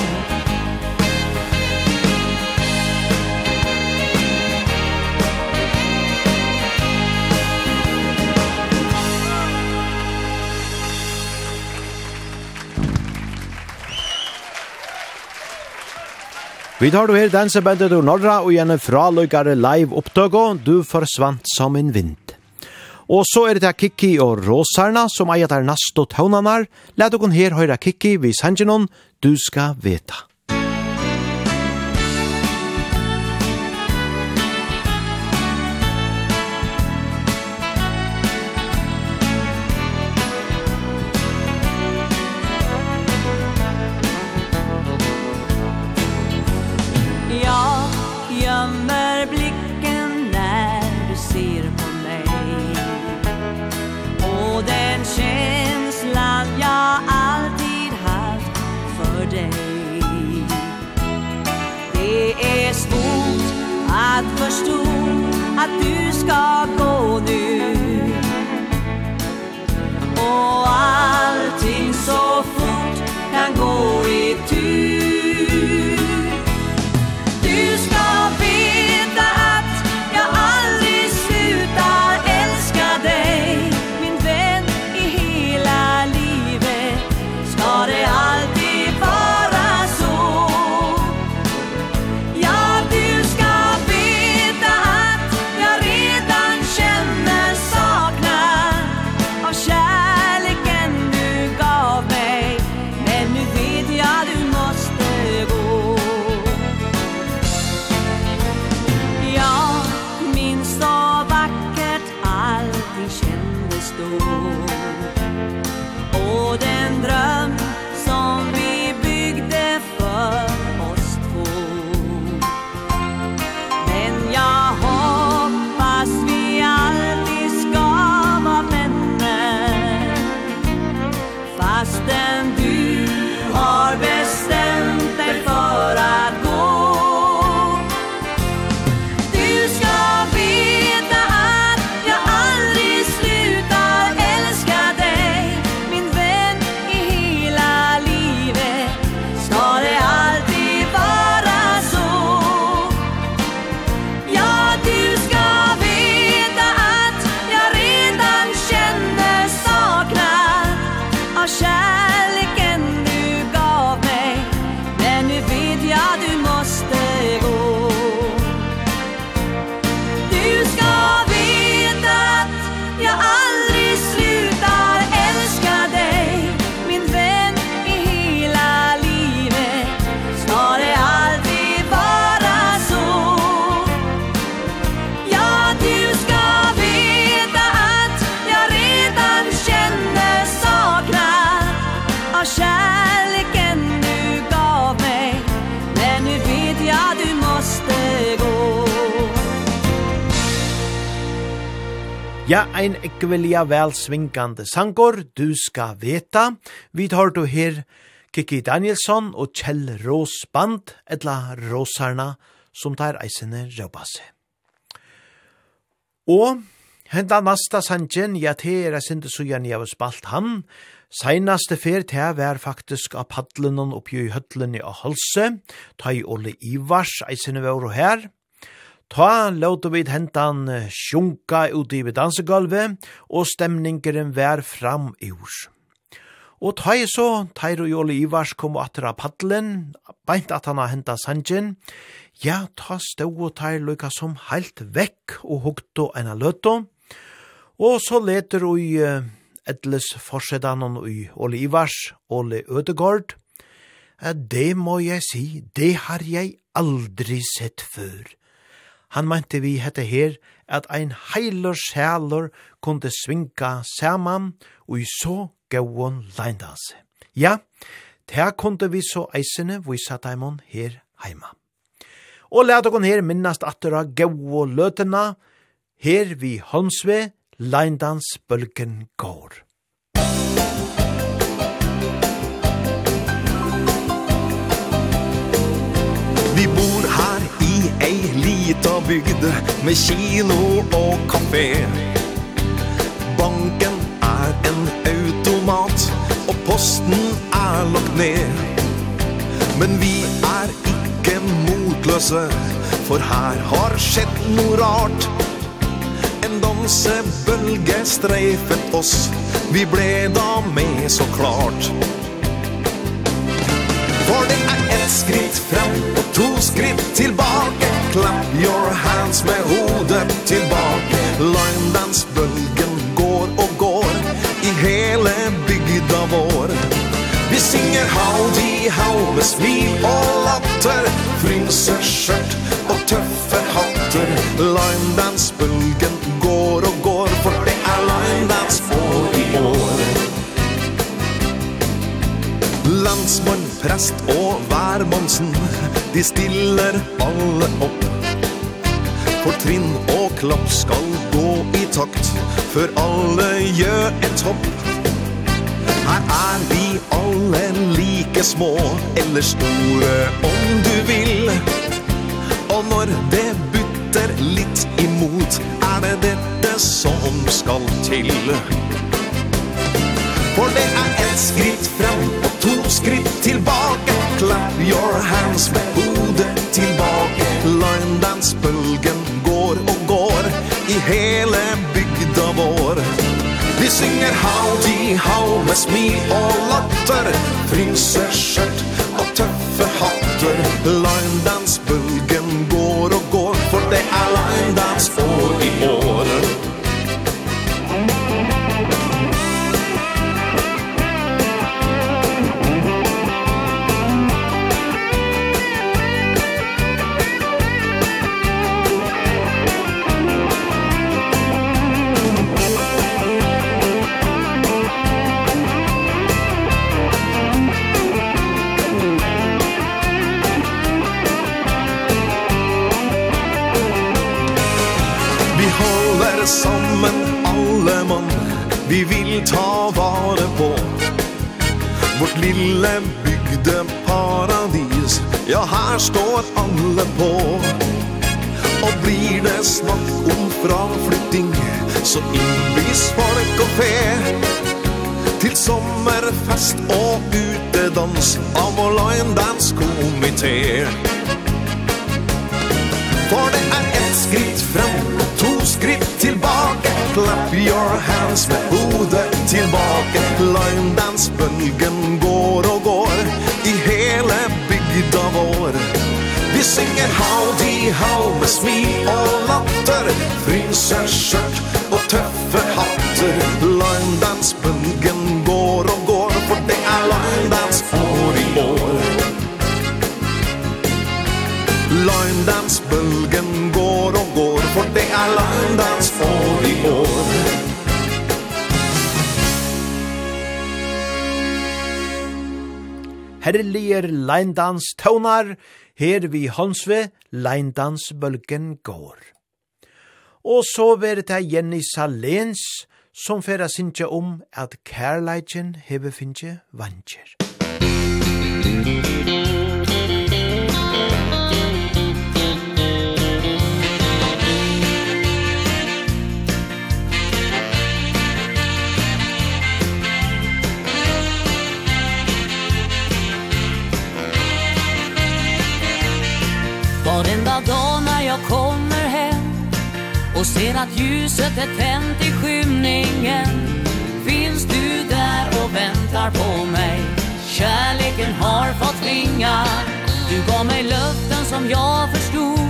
Vi tar du her dansebandet ur Norra og gjerne fraløykare live opptøkå. Du forsvant som en vind. Og så er det til Kiki og Råsarna som eier der nast og tøvnanar. Læt dere her høyre Kiki, vi sangenon, du skal veta. ska gå nu. Och allting så fort kan gå. Ja, ein ekvelia vel svingande sangor, du ska veta. Vi tar du her Kiki Danielsson og Kjell Rås band, etla Råsarna, som tar eisene røpase. Og henda nasta sangen, ja, te er eisende sujan jeg har spalt han. Seinaste fer te var faktisk av paddlenon oppi i høtlen i Halse, ta i Ole Ivars eisene var her. Ta låter vi hentan sjunka ut i dansegolvet, og stemningeren vær fram i ors. Og ta i så, Teir og Ivars kom atter av paddelen, beint at han har hentet sanjen. Ja, ta stå og Teir lykka som heilt vekk og hukto enn av løtto. Og så leter ui etles forsedanon i Ole Ivars, Ole Ødegård. Det må jeg si, det har jeg aldri sett før. Han mente vi hette her at ein heilor sjælor kunde svinka saman og i så gauon leindanse. Ja, ta kunde vi så eisene vise daimon her heima. Og let okon her minnast atter av gau løtena, her vi Holmsve, leindans bølgen går. Vi bor Ei lita bygd med kino og kafé Banken er en automat Og posten er lagt ned. Men vi er ikke motløse For her har skjedd noe rart. En dansebølge streifet oss. Vi ble da med så klart ett skritt fram och två skritt tillbaka. Clap your hands med hodet tillbaka. Løgndansbølgen går och går i hele bygda vår Vi synger howdy how med smil og latter. Frynser skjørt og tøffe hatter. Løgndansbølgen går og går For det er løgndans år i år. Landsmann Prest og værmonsen, de stiller alle opp. For trinn og klapp skal gå i takt, før alle gjør et hopp. Her er vi alle like små, eller store om du vil. Og når det butter litt imot, er det dette som skal til. Musikk For det er ett skritt fram og to skritt tilbake Clap your hands med hodet tilbake Løgndansbølgen går og går i hele bygda vår Vi synger howdy how med smil og latter. Prinseskjørt og tøffe hatter. Linedansbølgen går og går. For det er linedans år i år? Solomon Vi vill ta vare på. Vårt lille bygdeparadis Ja, her står alle på. Og blir det snakk om fraflytting Så innbys folk og fe. Til sommerfest og utedans Av vår Lion Dance komité. For det er ett skritt fram to skritt tillbaka Clap your hands med hodet tillbaka Line dansbølgen går og går I hele bygda vår. Vi synger howdy how med smil og latter. Fryser skjørt og tøffe hatter. Line dansbølgen går og går For det er line dans år i år. Line dansbølgen går og går. For det er landets får i år Herliger leindans tøvnar, her vi håndsve leindans bølgen går. Og så veri det Jenny Salens, som færa sinja om at kærleitjen heve finnje vantjer. Musik Varenda dag när jag kommer hem Och ser att ljuset är tänt i skymningen Finns du där och väntar på mig. Kärleken har fått vingar Du gav mig löften som jag förstod.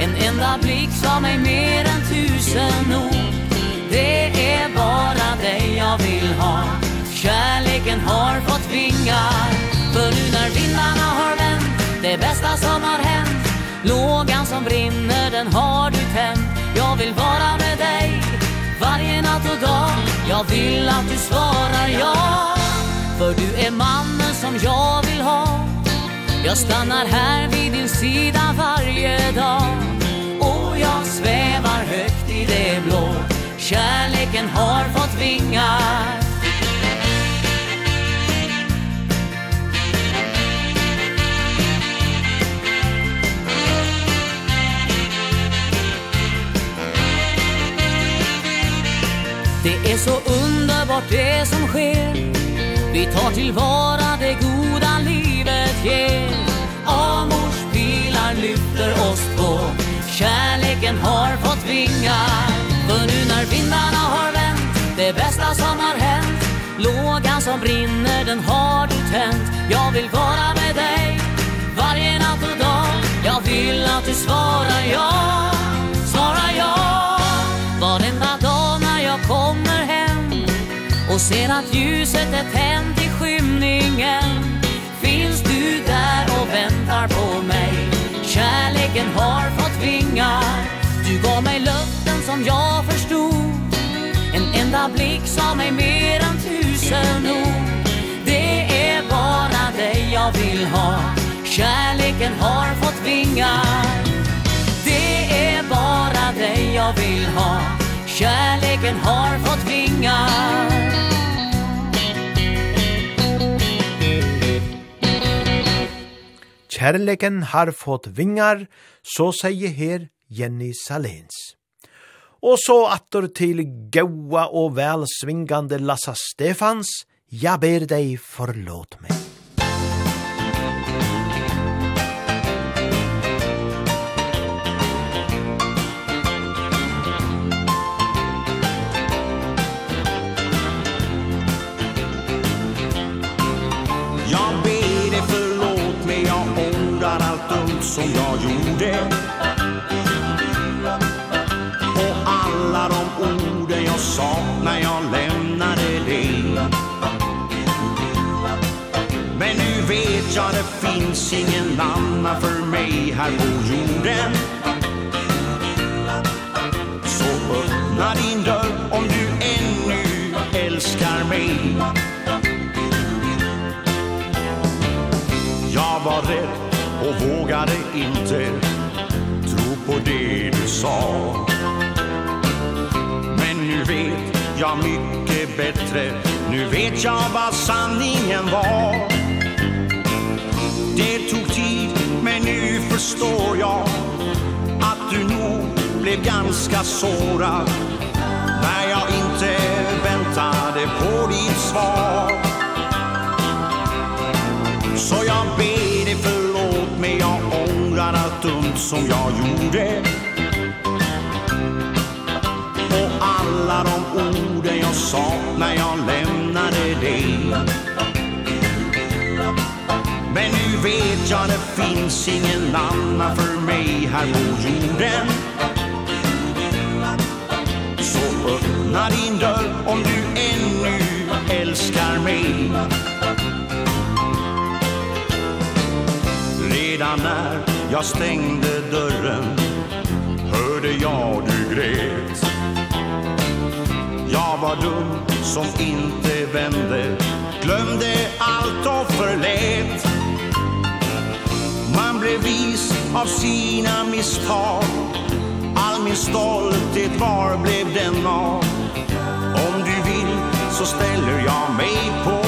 En enda blick sa mig mer än tusen ord. Det är bara dig jag vill ha. Kärleken har fått vingar För nu när vindarna har vänt Det bästa som har hänt Lågan som brinner den har du tänt. Jag vill vara med dig Varje natt och dag. Jag vill att du svarar ja För du är mannen som jag vill ha. Jag stannar här vid din sida varje dag. Och jag svävar högt i det blå. Kärleken har fått vingar. Det är så underbart det som sker. Vi tar tillvara det goda livet ger. Amors pilar lyfter oss på. Kärleken har fått vingar För nu när vindarna har vänt Det bästa som har hänt. Lågan som brinner den har du tänt. Jag vill vara med dig Varje natt och dag. Jag vill att du svarar ja. och ser att ljuset är tänt i skymningen. Finns du där och väntar på mig? Kärleken har fått vingar Du gav mig löften som jag förstod. En enda blick sa mig mer än tusen ord. Det är bara dig jag vill ha. Kärleken har fått vingar Det är bara dig jag vill ha. Kärleken har fått vingar Kjærleken har fått vingar, så sier her Jenny Salens. Og så attor til gaua og velsvingande Lassa Stefans, «Ja ber deg forlåt meg». som jag gjorde. Och alla de orden jag sa när jag lämnade dig. Men nu vet jag det finns ingen annan för mig här på jorden. Så öppna din dörr om du ännu älskar mig. Jag var rädd och vågade inte tro på det du sa. Men nu vet jag mycket bättre. Nu vet jag vad sanningen var. Det tog tid men nu förstår jag Att du nog blev ganska sårad När jag inte väntade på ditt svar. som jag gjorde. Och alla de orden jag sa när jag lämnade dig. Men nu vet jag det finns ingen annan för mig här på jorden. Så öppna din dörr om du ännu älskar mig. Redan när jag stängde dörren Hörde jag du grät. Jag var dum som inte vände Glömde allt och förlät. Man blev vis av sina misstag All min stolthet var blev den av? Om du vill så ställer jag mig på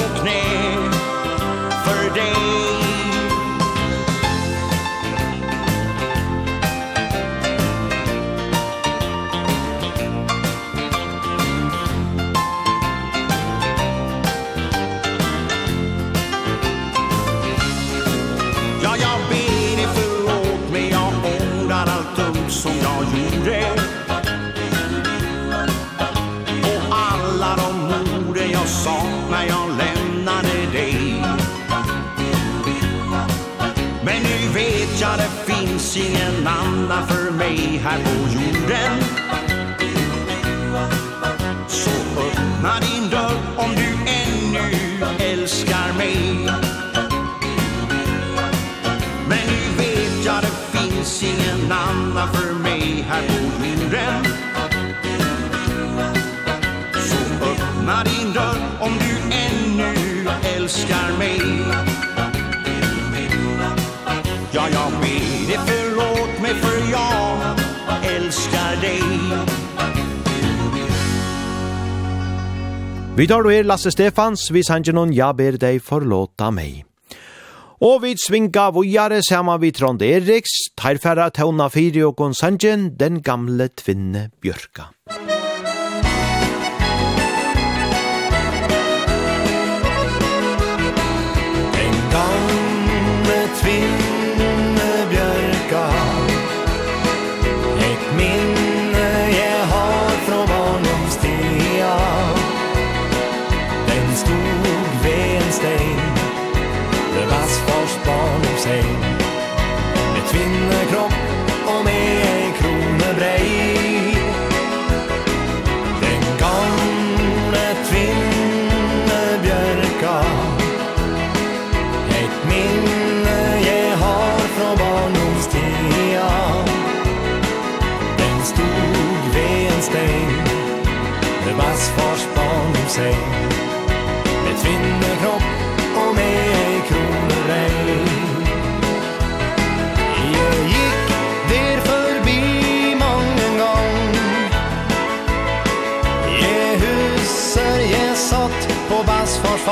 finns ingen annan för mig här på jorden. Så öppna din dörr om du ännu älskar mig. Men nu vet jag det finns ingen annan för mig här på jorden. Så öppna din dörr om du ännu älskar mig. Vi tar her Lasse Stefans, vi sanger noen «Ja ber deg forlåta meg». Og vi svinga vujare saman vi Trond Eriks, tarfæra tauna fyri og konsangen, den gamle tvinne Bjørka.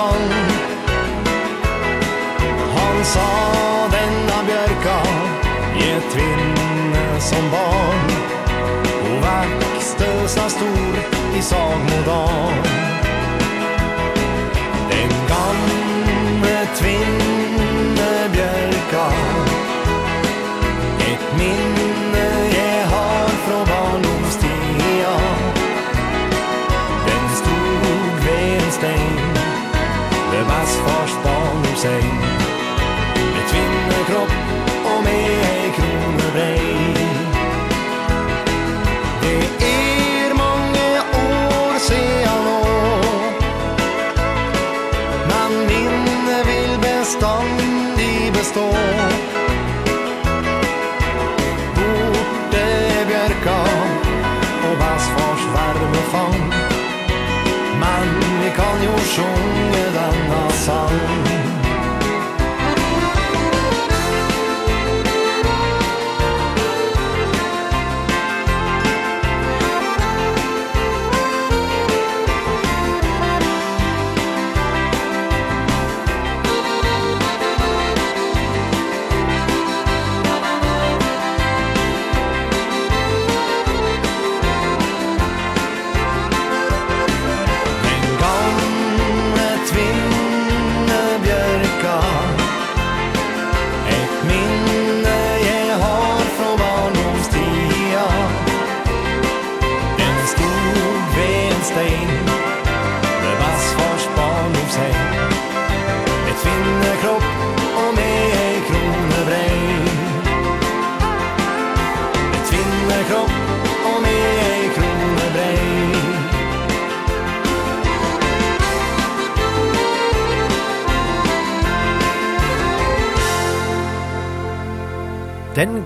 fall Han sa denna björka Ge tvinne som barn. Och växte så stor i sagmodal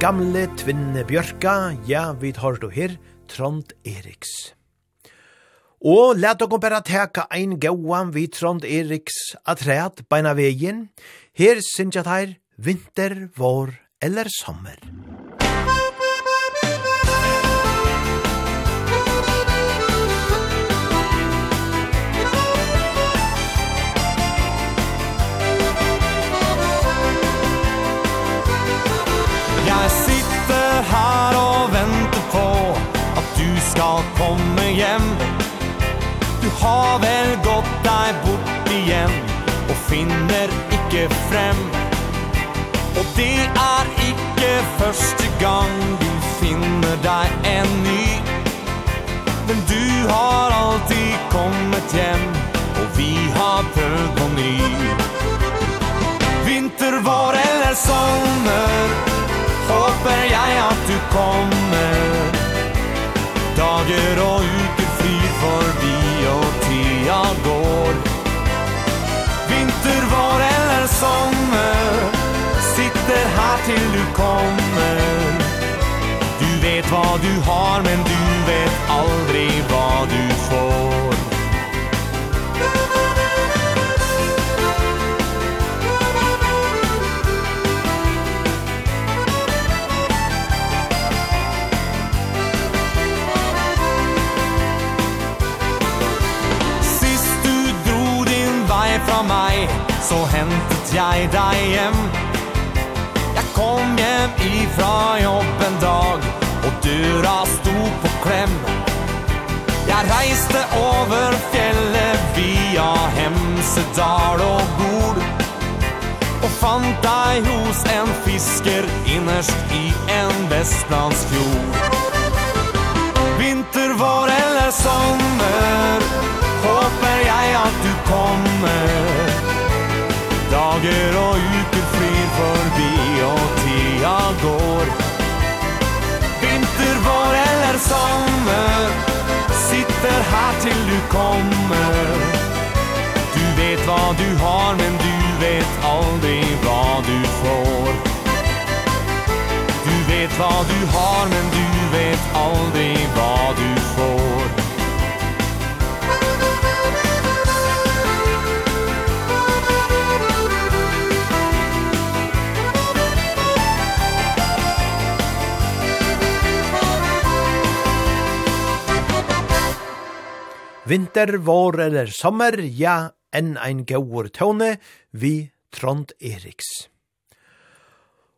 gamle tvinne Bjørka, ja, vi har du her, Trond Eriks. Og let dere bare teka ein gauan vi Trond Eriks atræt beina vegin. Her synes jeg her, vinter, vår eller sommer. hjem Du har vel gått deg bort igjen Og finner ikke frem. Og det er ikke første gang Du finner deg en ny. Men du har alltid kommet hjem Og vi har prøvd på ny. Vinter, vår eller sommer Håper jeg at du kommer. Dager og uker flyr forbi og tida går. Vinter, vår eller sommer Sitter her til du kommer. Du vet hva du har, men du vet aldri hva du får. så hentet jeg deg hjem Jeg kom hjem ifra jobb en dag Og døra stod på klem Jeg reiste over fjellet via Hemsedal og Bord Og fant deg hos en fisker innerst i en vestlandsfjord Vinter, vår eller sommer Håper jeg at du kommer dager og uker flyr forbi og tida går. Vinter, vår eller sommer Sitter her til du kommer. Du vet hva du har, men du vet aldri hva du får. Du vet hva du har, men du vet aldri hva du får Vinter, vår eller sommer, ja, enn ein gaur tåne, vi Trond Eriks.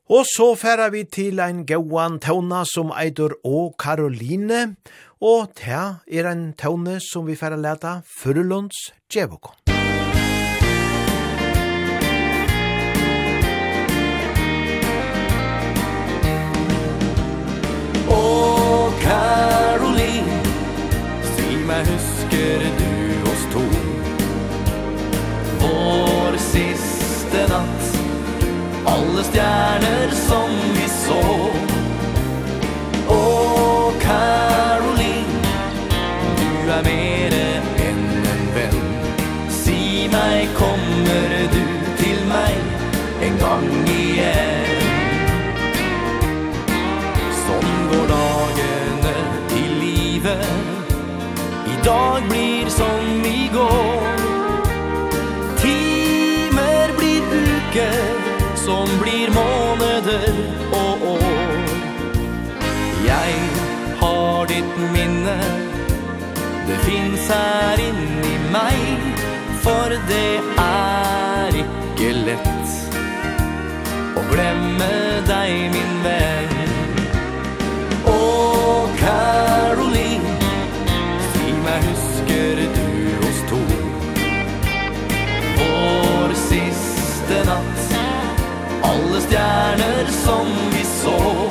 Og så færa vi til ein gauan tåna som eitur Å Karoline, og ta er ein tåne som vi færa leta Furulunds Djevokon. Å Karoline, si meg husk tycker du oss tom Vår siste natt Alle stjerner som vi så. Åh, Caroline Du er mere enn en venn. Si meg, kommer du til meg En gang dag blir som i går Timer blir uker som blir måneder og år. Jeg har ditt minne. Det finns her inni meg For det er ikke lett Å glemme deg min venn. Åh, Karol stjärnor som vi så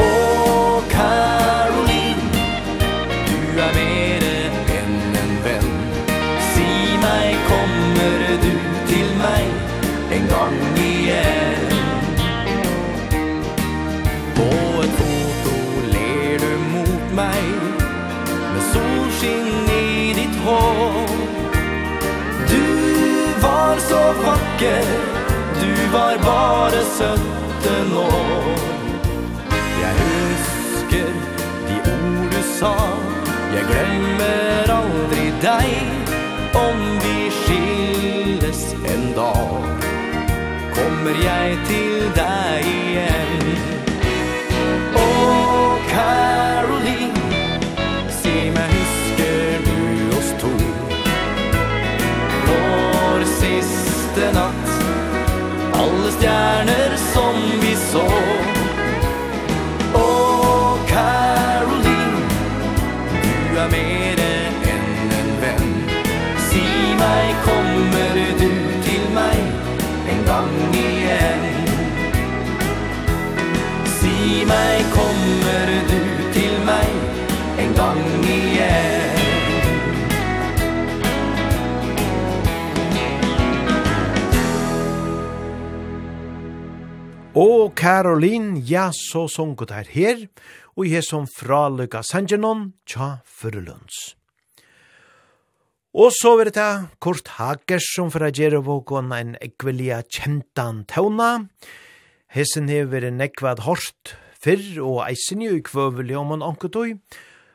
Åh, Caroline, du er mere enn en venn Si meg, kommer du til meg en gang igjen På et foto ler du mot meg Med solskinn i ditt hår. Du var så vakker var bare 17 år. Jeg husker de ord du sa. Jeg glemmer aldri deg Om vi skilles en dag. Kommer jeg til deg igjen? Åh, Caroline Si meg, husker du oss to? Vår siste natt stjerner som vi så. Åh Caroline, du er mer enn en venn Si meg, kommer du til mig en gang igjen Si meg, kommer du til mig en gang igjen Og Caroline, ja, så sunget det her, og jeg som fra Luka Sanjanon, tja Furulunds. Og så er det Kurt Hakers som fra Gjerovåkon en ekvelia kjentan tauna. Hessen hever en ekvad hårst fyrr og eisen jo i kvøvelig om en anketøy,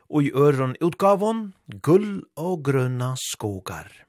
og i øron utgavon gull og grønna skogar.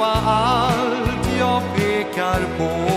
allt jag pekar på.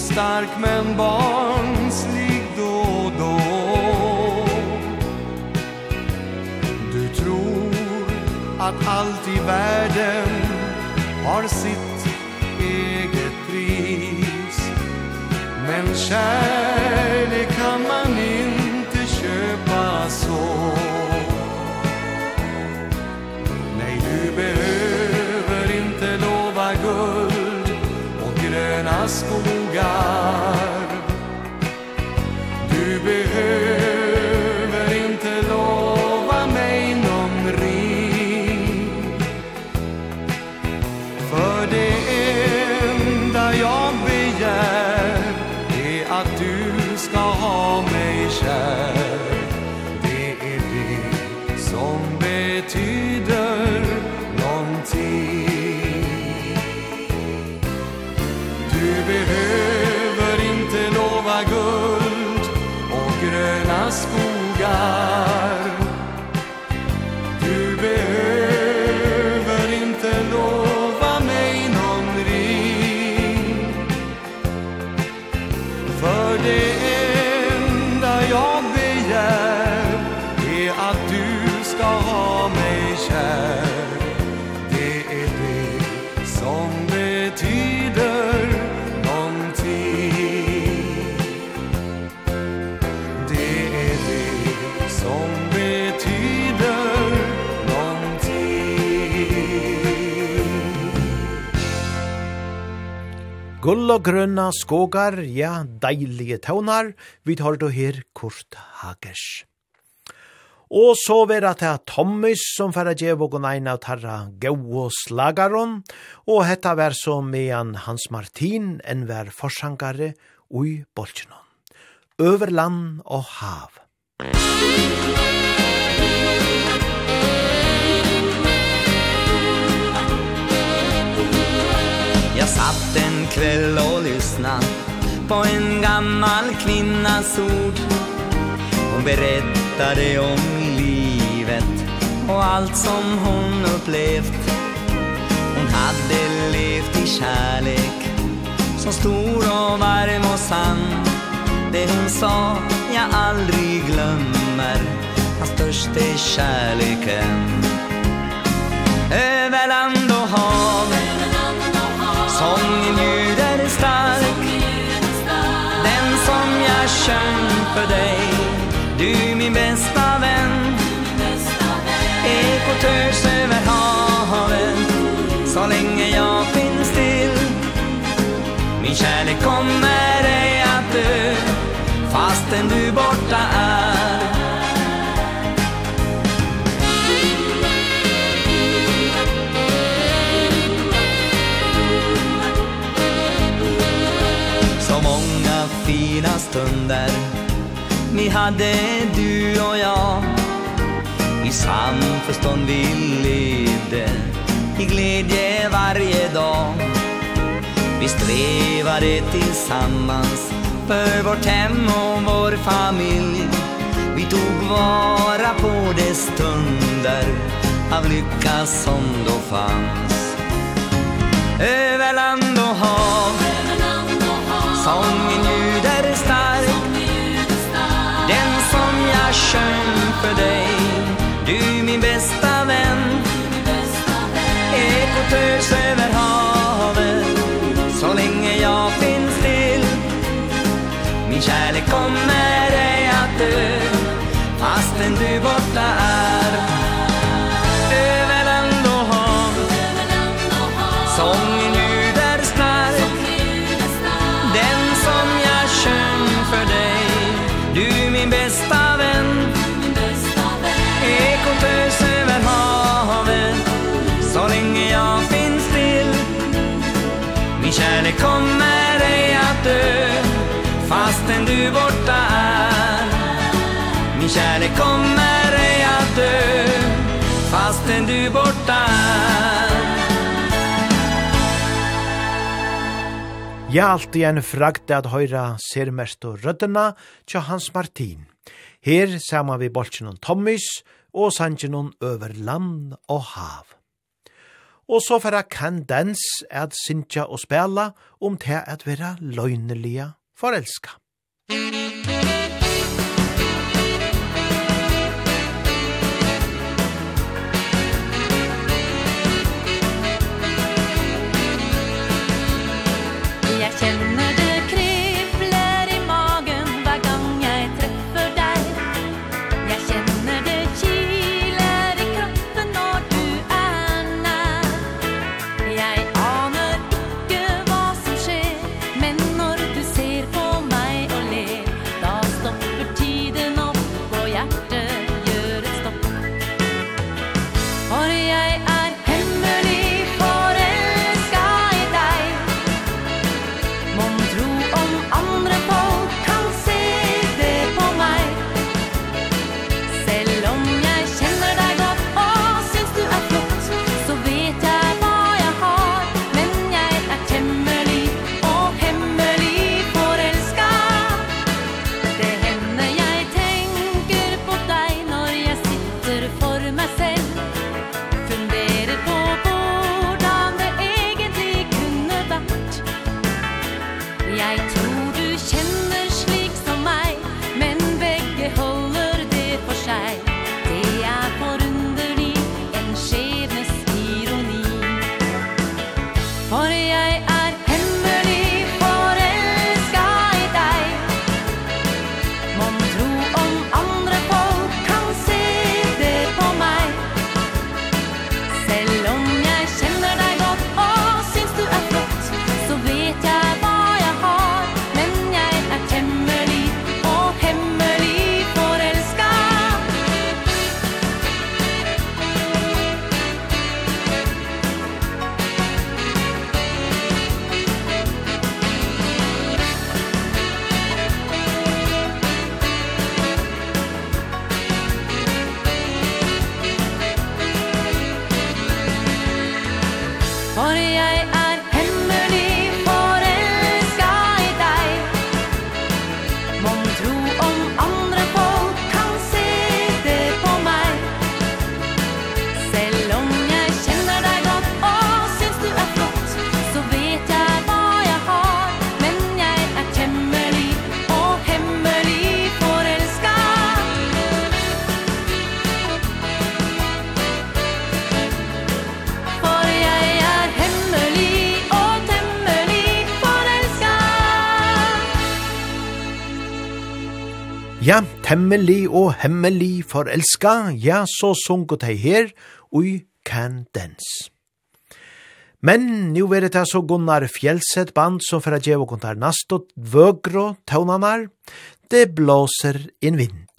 och stark men barnslig då och då. Du tror att allt i världen har sitt eget pris. Men kärlek Gull og grønna skogar, ja, deilige tøvnar, vi tar du her Kurt Hagers. Og så vera det Thomas som færa djev og ein av tarra gau slagaron, og hetta vær så mean Hans Martin enn vær forsankare ui bolsjonon. Over land og hav. Jeg satt en kväll och lyssna på en gammal kvinnas ord. Hon berättade om livet och allt som hon upplevt. Hon hade levt i kärlek så stor och varm och sann. Det hon sa jag aldrig glömmer Hans största kärleken. Över land och hav Sången ljuder stark. Den som jag sjöng för dig. Du min bästa vän. Ekot hörs över havet Så länge jag finns till Min kärlek kommer ej att dö. Fastän du borta är där. Vi hade du och jag I samförstånd vi levde I glädje varje dag. Vi strävade tillsammans För vårt hem och vår familj. Vi tog vara på de stunder Av lycka som då fanns. Över land och hav. Sången ljuder stark jag sjöng för dig. Du min bästa vän. Ekot hörs över havet. Så länge jag finns till. Min kärlek kommer ej att dö. Fastän du borta är kommer ej att dö Fastän du borta Ja, alt igjen fragde at høyra ser mest og røddena tja Hans Martin. Her sama vi bolsen om Tommys og sangen om over land og hav. Og så færa kan dans at synja og spela om til at vera løgnelige forelska. Musikk Hemmeli og hemmelig forelska, ja, så sunket hei her, ui can dance. Men nu er det så Gunnar Fjellset band som fyrir djevo kontar nast og vøgro taunanar, det blåser en vind.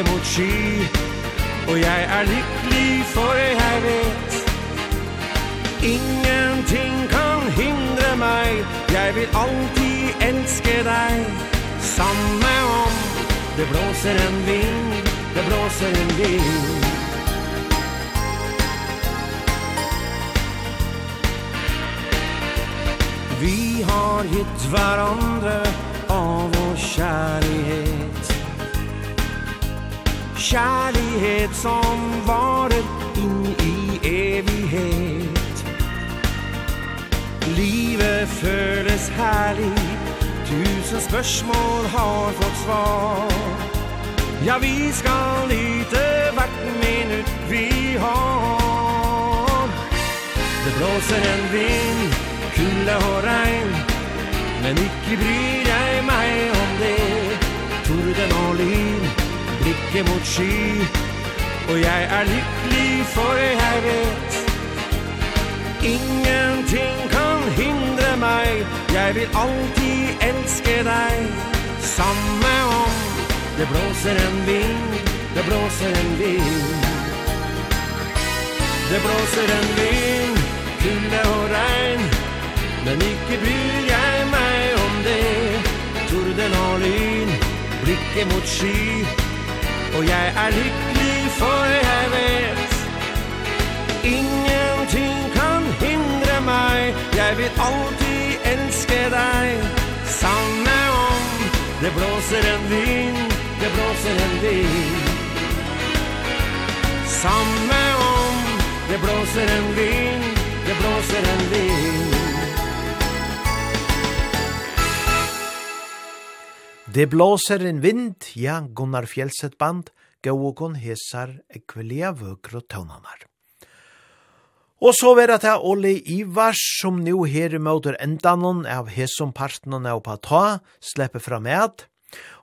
peker mot sky Og jeg er lykkelig for jeg vet. Ingenting kan hindre meg Jeg vil alltid elske deg. Samme om det blåser en vind Det blåser en vind. Vi har gitt hverandre av vår kjærlighet kärlighet som varit in i evighet. Livet føles herlig Tusen spørsmål har fått svar. Ja, vi skal nyte hvert minutt vi har. Det blåser en vind, kulle og regn. Men ikke bryr jeg meg om det. Torden og lyn blikket mot sky. Og jeg er lykkelig for jeg vet Ingenting kan hindre meg. Jeg vil alltid elske deg. Samme om det blåser en vind Det blåser en vind. Det blåser en vind Kulle og regn. Men ikke bryr jeg meg om det. Torden og lyn Blikket mot sky. Og jeg er lykkelig for jeg vet Ingenting kan hindre meg. Jeg vil alltid elske deg Samme om det blåser en vind Det blåser en vind. Samme om det blåser en vind Det blåser en vind. Det blåser en vind, ja, Gunnar Fjellset band, gauokon hesar ekvelia vøkro tøvnanar. Og så vera det Olli Ivars som nu her møter endanon av hesom parten av pata, slipper fram med.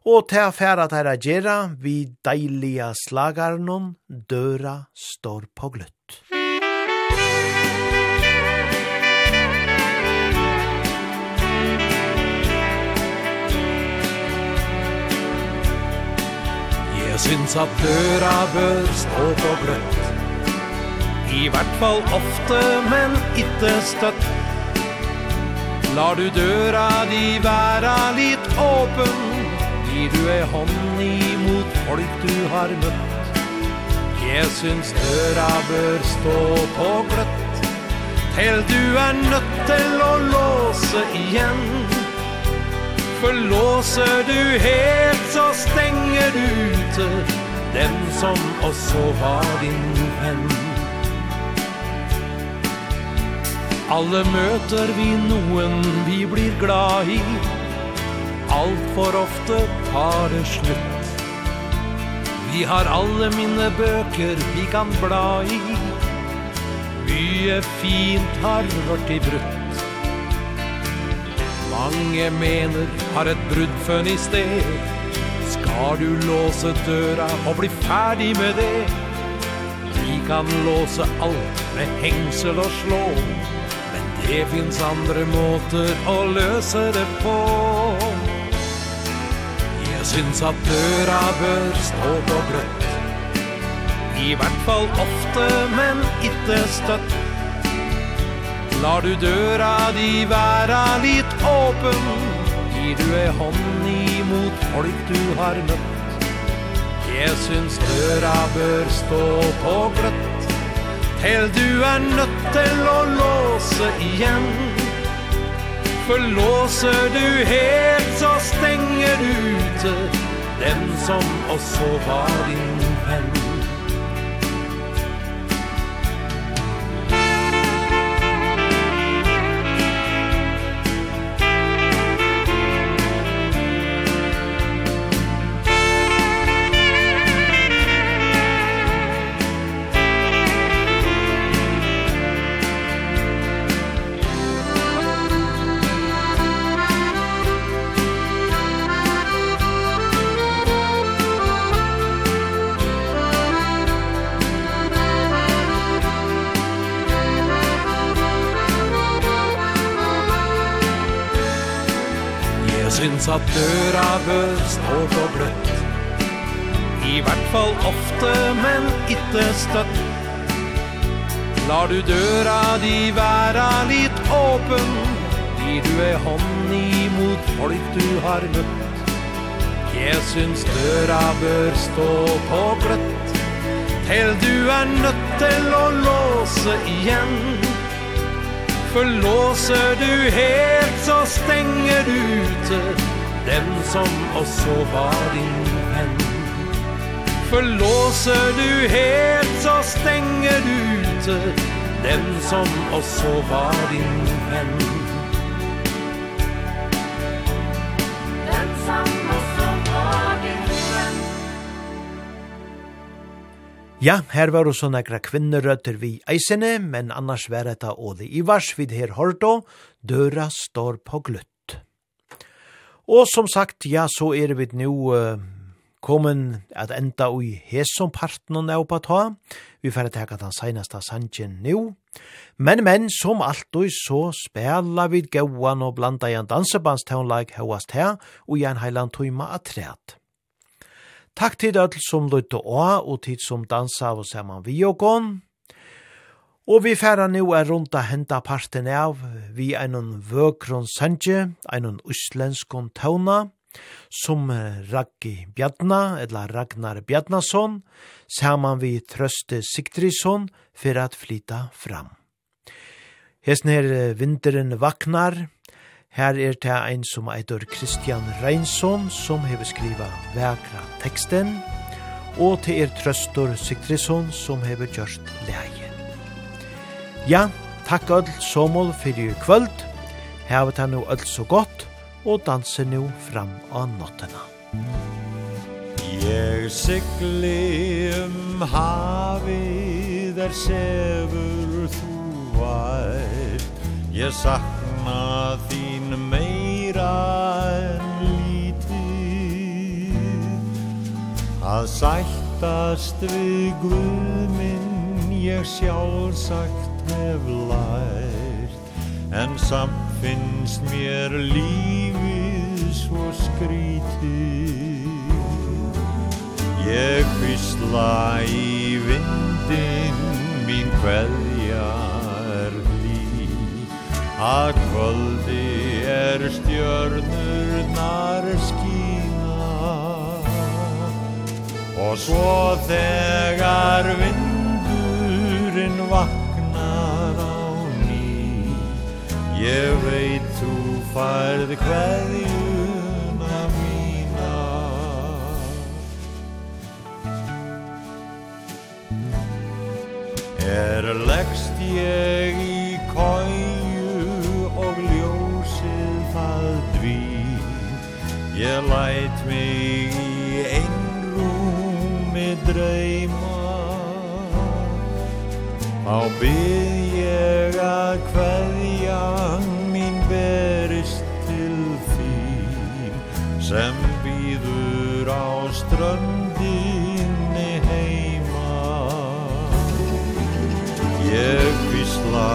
og til affæra der agera vi deilige slagarnon, døra står på gløtt. Jeg syns at døra bør stå på gløtt I hvert fall ofte, men ikke støtt. Lar du døra di være litt åpen Gir du ei hånd imot folk du har møtt. Jeg syns døra bør stå på gløtt Til du er nødt til å låse igjen. För låser du helt så stänger du ute Den som også var din vän Alle møter vi noen vi blir glad i Alt for ofte har det slutt. Vi har alle mine bøker vi kan bla i. Mye fint har vært i brutt. Mange mener har et brudd funn i sted. Skal du låse døra og bli ferdig med det? Vi kan låse alt med hengsel og slå. Men det finnes andre måter å løse det på. Jeg syns at døra bør stå på grøtt I hvert fall ofte, men ikke støtt. Lar du døra di være litt åpen? Gir du ei hånd imot folk du har møtt? Jeg syns døra bør stå på gløtt Til du er nødt til å låse igjen. For låser du helt så stenger du ute Dem som også var din. at døra bør stå på bløtt. I hvert fall ofte, men ikke støtt. Lar du døra di være litt åpen Gir du ei hånd imot folk du har møtt. Jeg syns døra bør stå på gløtt Til du er nødt til å låse igjen. For låser du helt så stenger du ute den som også var din venn. For låser du helt så stenger du ute Den som også var din venn. Den som også var din venn. Ja, her var også nekra kvinnerøtter vi eisene, men annars var etta Åde Ivars vid her Horto, døra står på gløtt. Og som sagt, ja, så er vi nå uh, kommet at enda i hesom parten og på ta. Vi får teka den senaste sangen nå. Men, men, som alltid, så spela vi gauan og blanda i en dansebandstånleik høyast her, og i en heiland tøyma atræt. Takk til alle som lytte å, og tid som dansa og saman vi og Og vi færa nu er rundt a henta parten av vi einon vøkron sanje, einon uslenskon tauna, som Raggi Bjarna, eller Ragnar Bjarnason, saman vi Trøste Sigtrisson, for at flyta fram. Hesten her vinteren vaknar, her er det ein som eitur Kristian Reinsson, som hever skriva vekra teksten, og til er Trøstor Sigtrisson, som hever gjørst leie. Ja, takk öll somol fyrir kvöld. Hevet han nu öll så gott og danse nu fram av nottena. Jeg sikli um havi der sevur þú vært Jeg sakna þín meira en lítið Að sættast við Guð minn ég sjálfsagt hev lært En samt finnst mér lífið svo skrítið Ég kvistla í vindin mín kveðja er lí Að kvöldi er stjörnurnar skína. Og svo þegar vindurinn vatn Jeg veit du færð kveðjuna mína. Er leggst jeg í køju og ljósið það dví Ég læt mig í einrúmi dreyma. Á bygg ég að sang mín berist til þín sem býður á ströndinni heima. Ég visla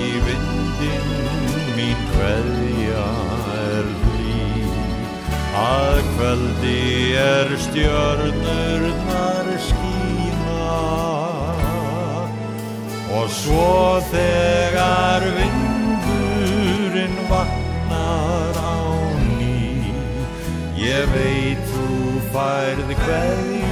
í vindin mín kveðja er hlý. Að kveldi er stjörnurnar skína. Og svo þegar vinn vaknar á ný. Ég veit þú færð hverju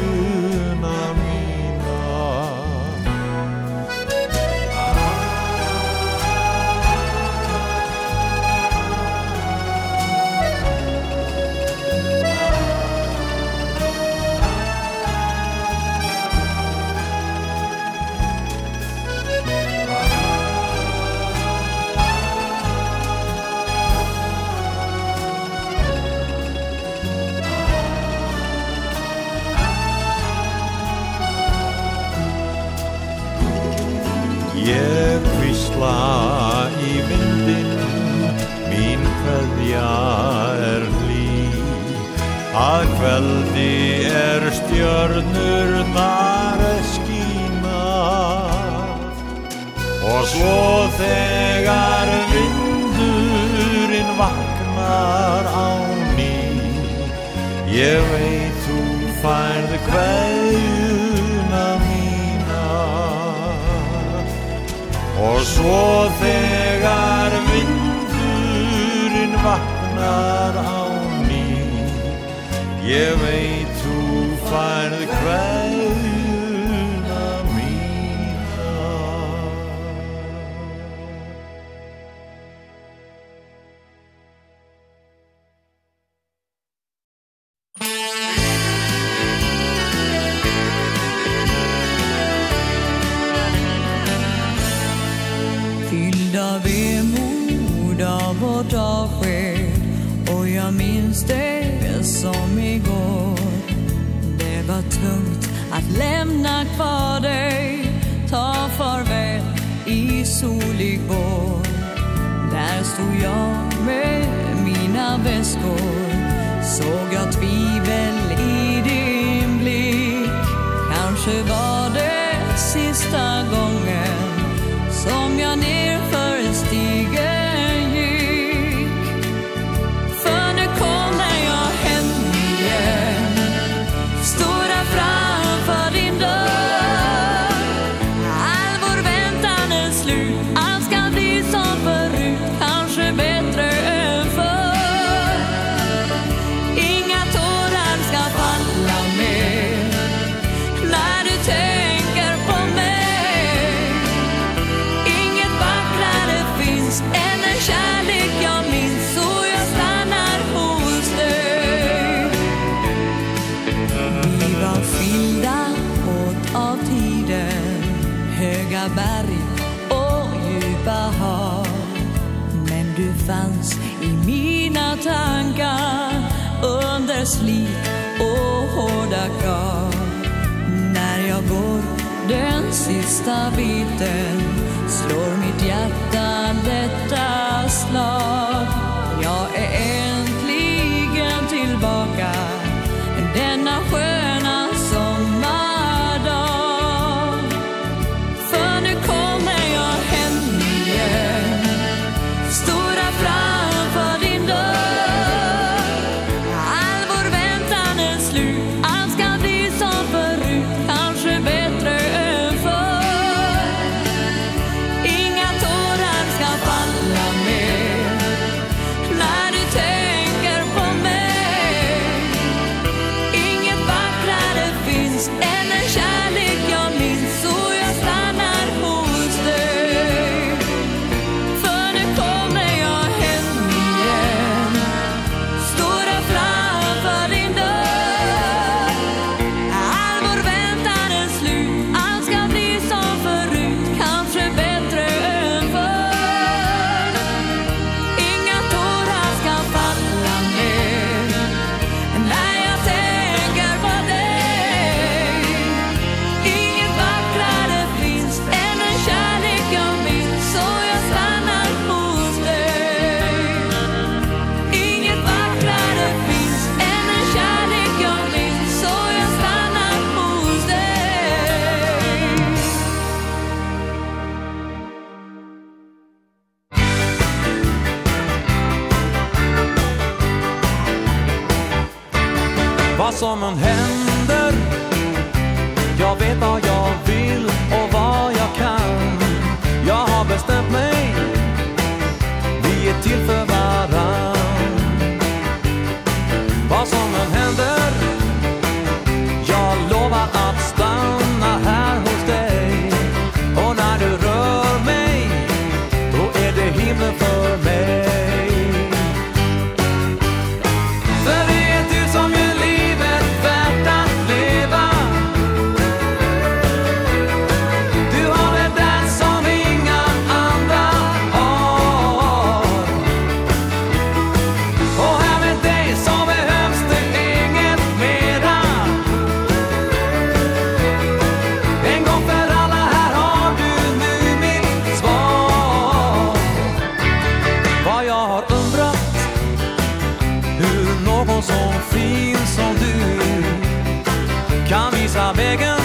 kan visa vägen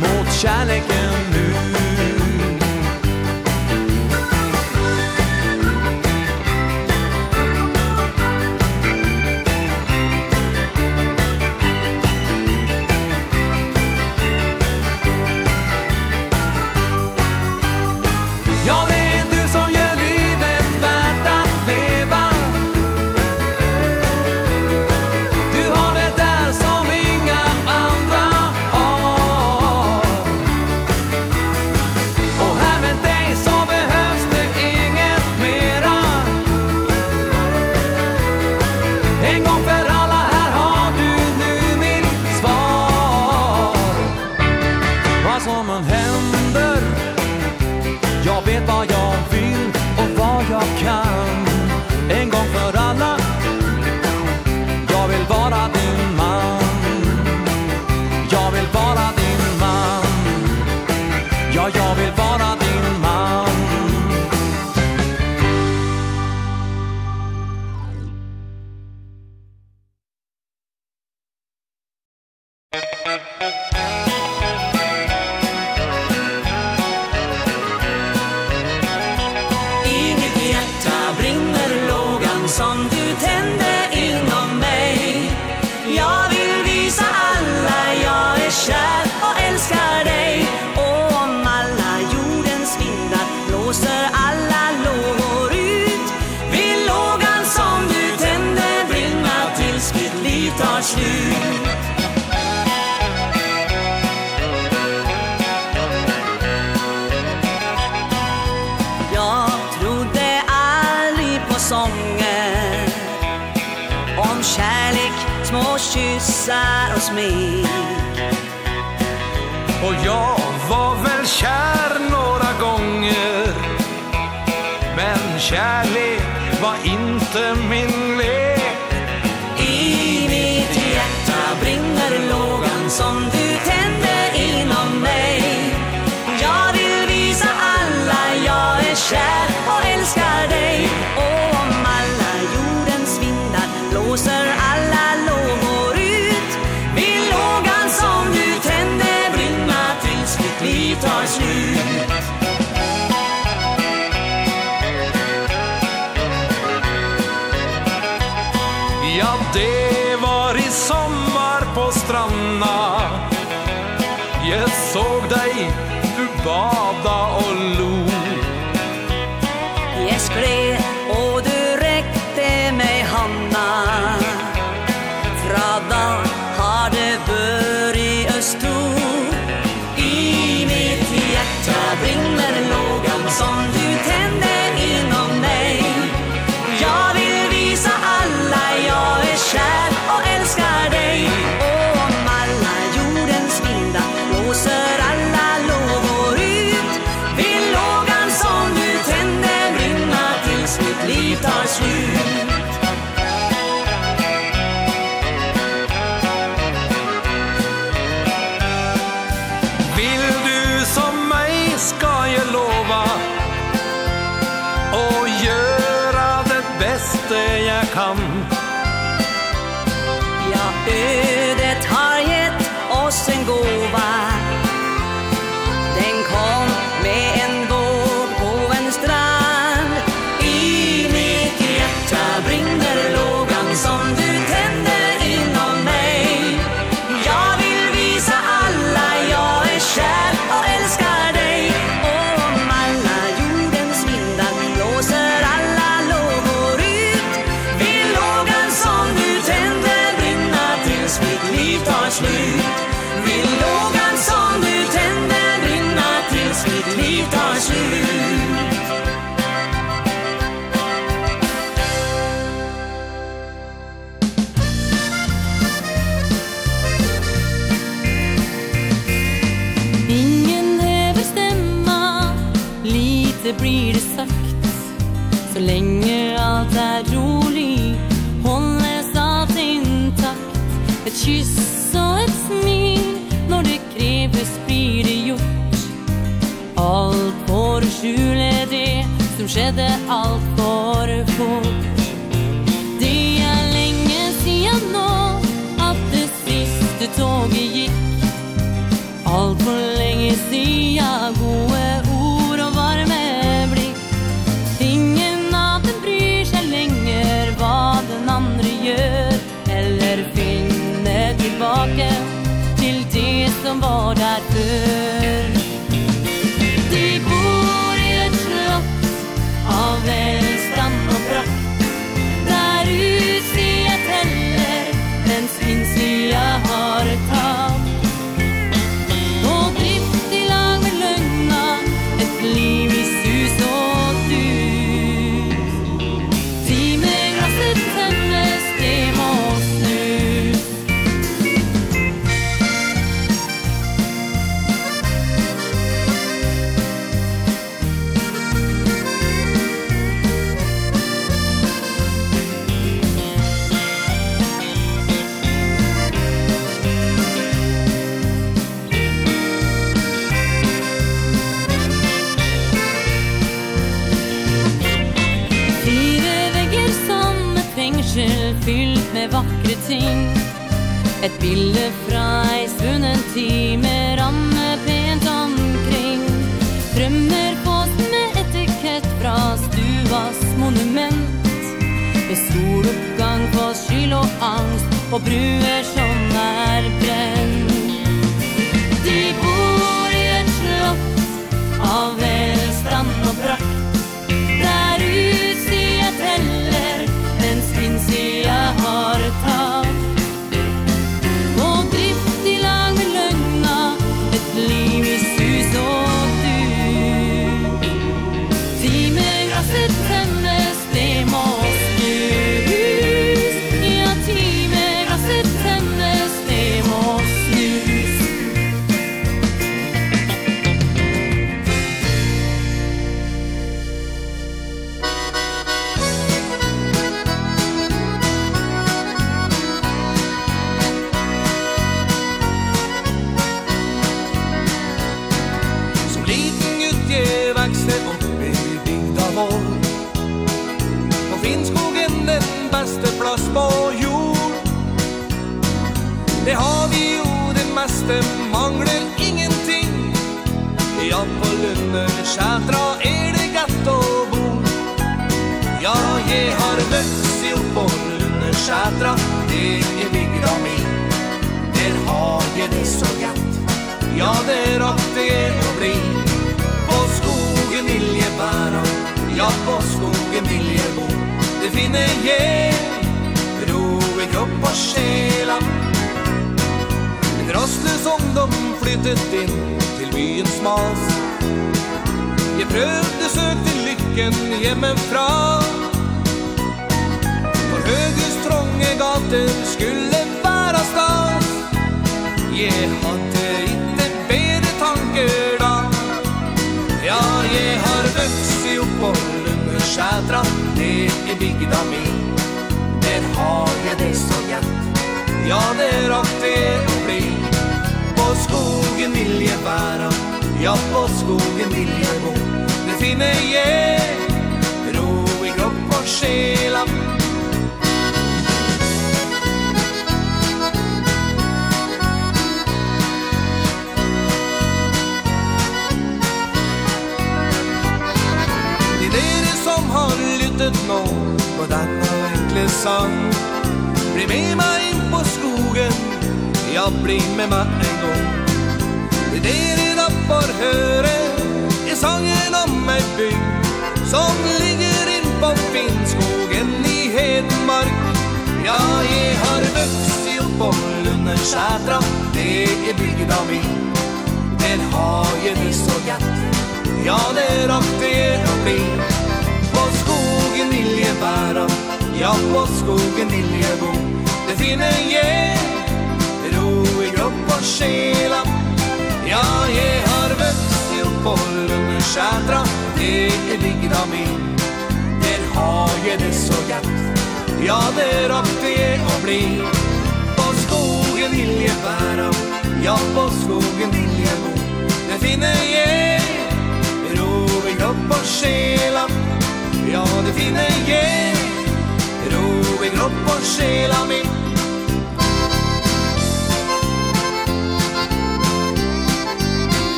mot kärleken.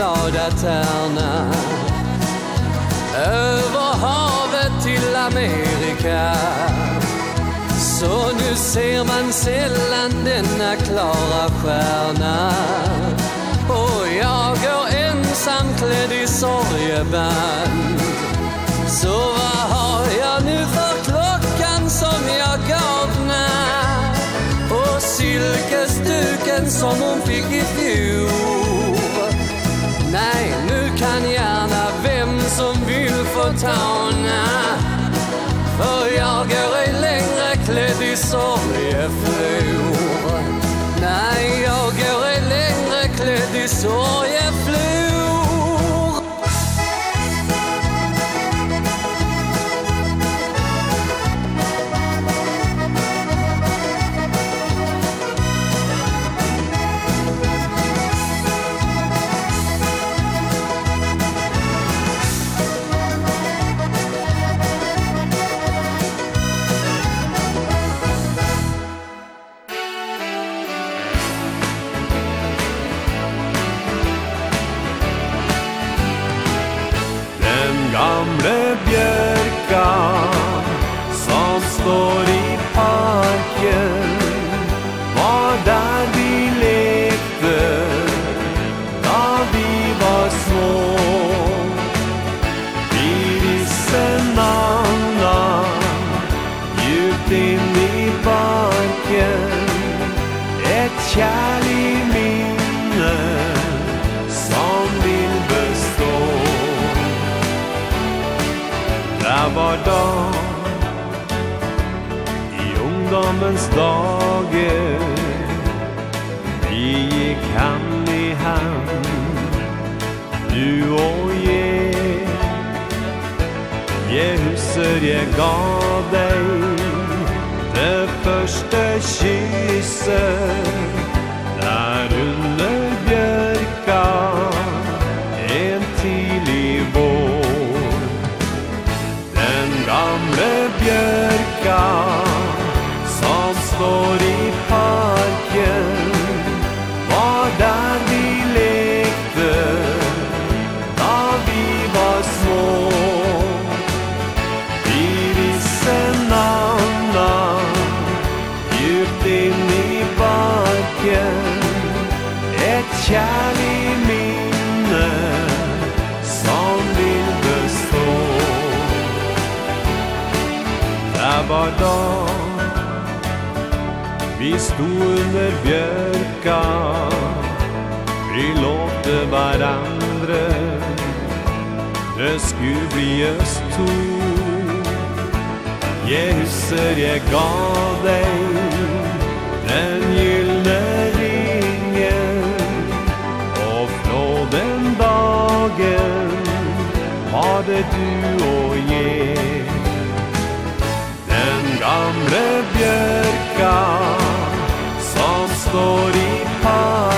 glada tärna. Över havet till Amerika. Så nu ser man sällan denna klara stjärna. Och jag går ensam klädd i sorgeband. Så vad har jag nu för klockan som jag gav när Och silkesduken som hon fick i fjol. på tavne Og jager ei lengre kledd i sorgeflor Nei, jager ei lengre kledd i sorgeflor dager Vi gikk hand i og jeg Jeg husker jeg ga deg Det første kysset. det skulle bli oss to. Jeg husker jeg ga deg Den gyllne ringen Og fra den dagen Var det du og jeg Den gamle bjørka Som står i par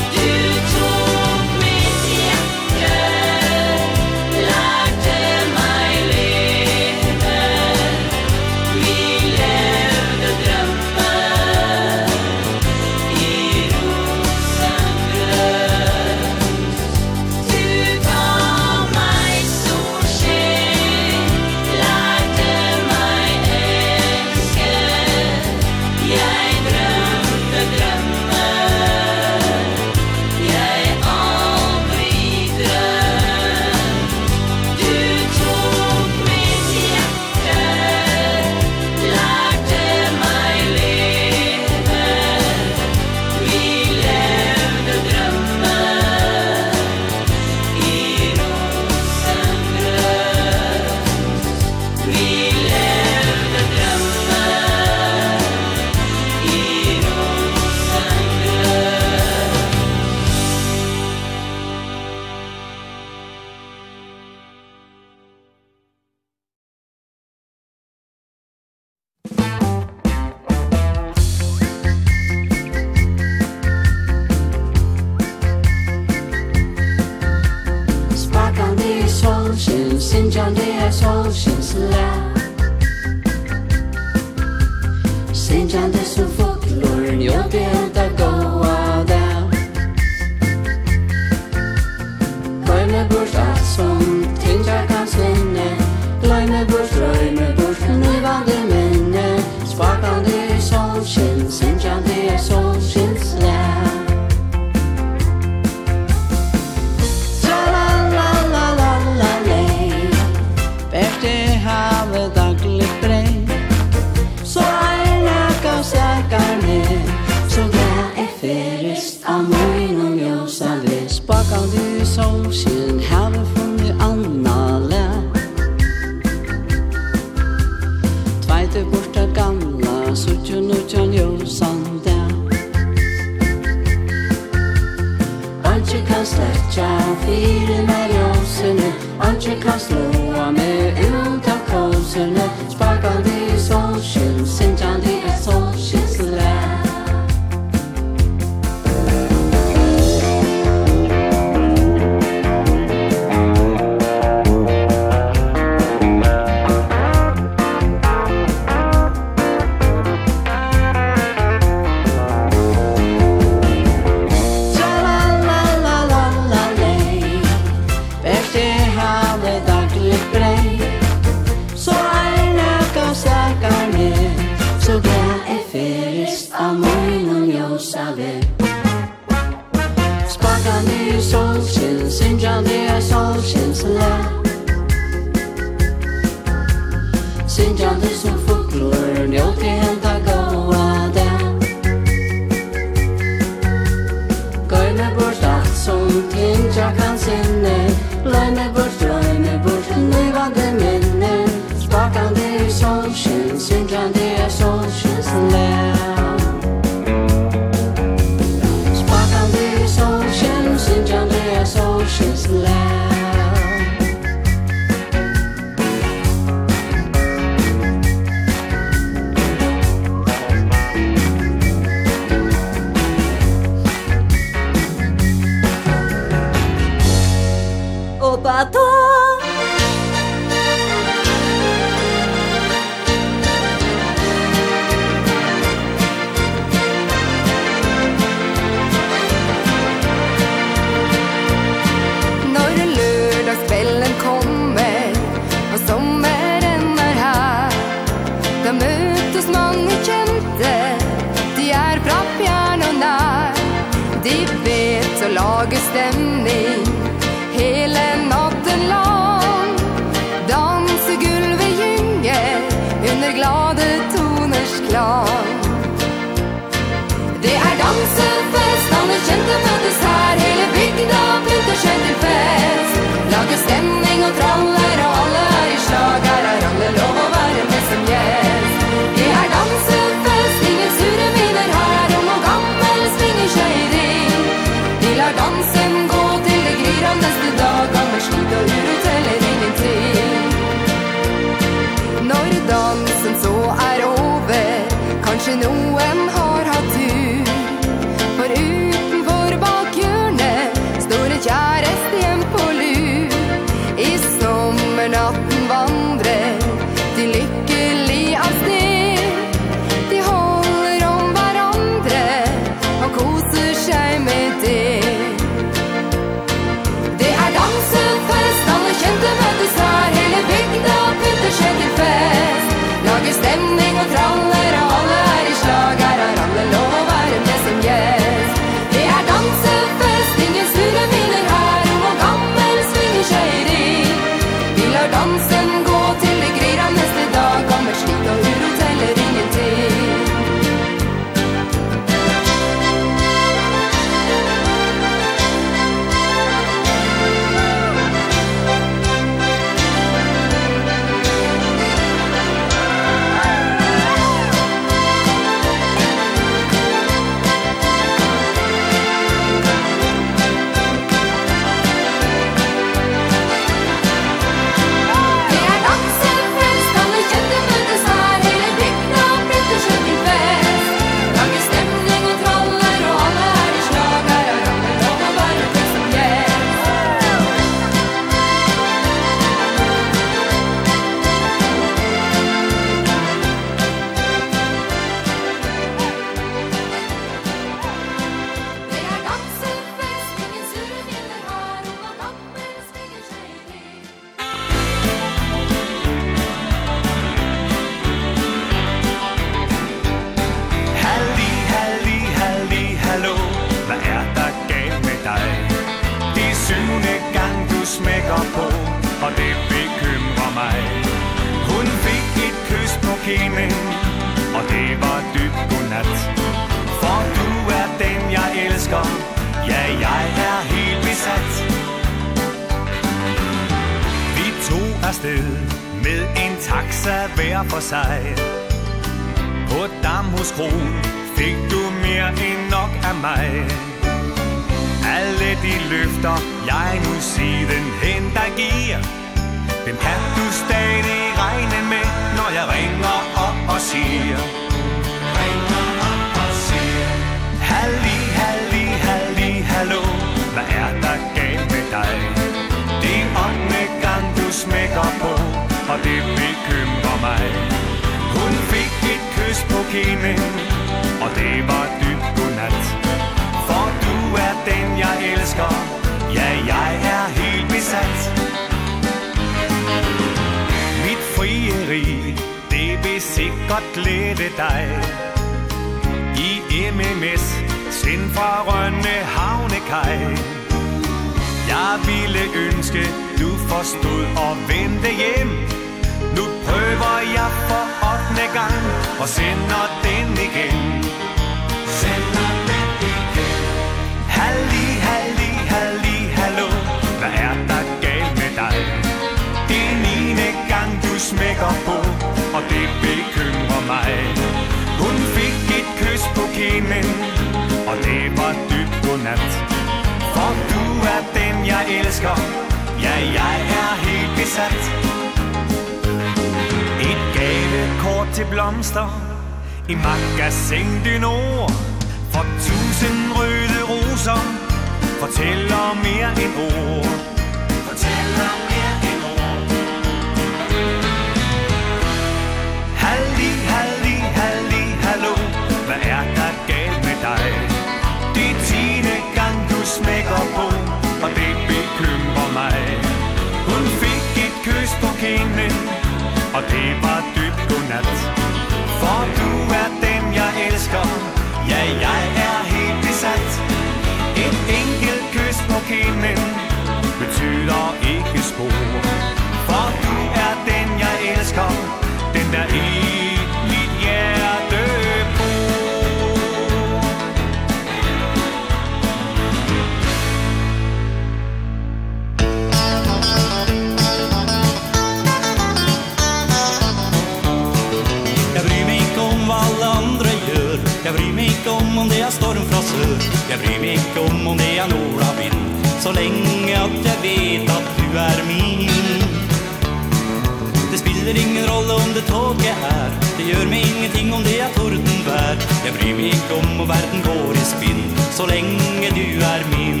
gikk om og verden går i spinn Så lenge du er min.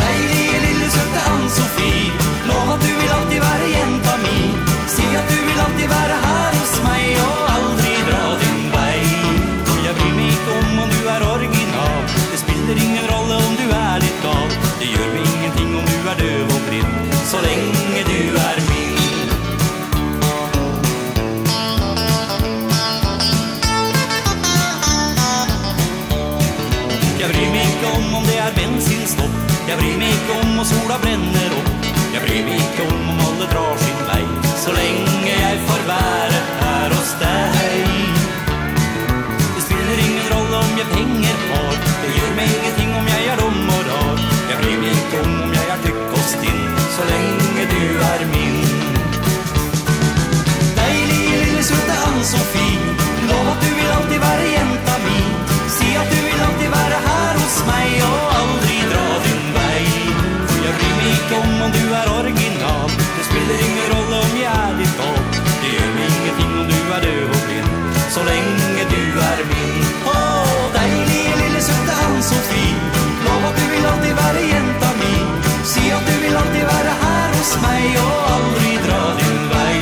Deilige lille søtte Ann-Sofie Lov at du vil alltid være jenta mi Si at du vil alltid være her sola bränner opp Jeg bryr meg ikke om om alle drar sin vei Så lenge jeg får være ikke om om du er original. Det spiller ingen rolle om jeg er ditt valg Det gjør meg ingenting om du er død og blind. Så lenge du er min. Åh, deilige lille søtte han så fin Lov at du vil alltid være jenta min Si at du vil alltid være her hos meg Og aldri dra din vei.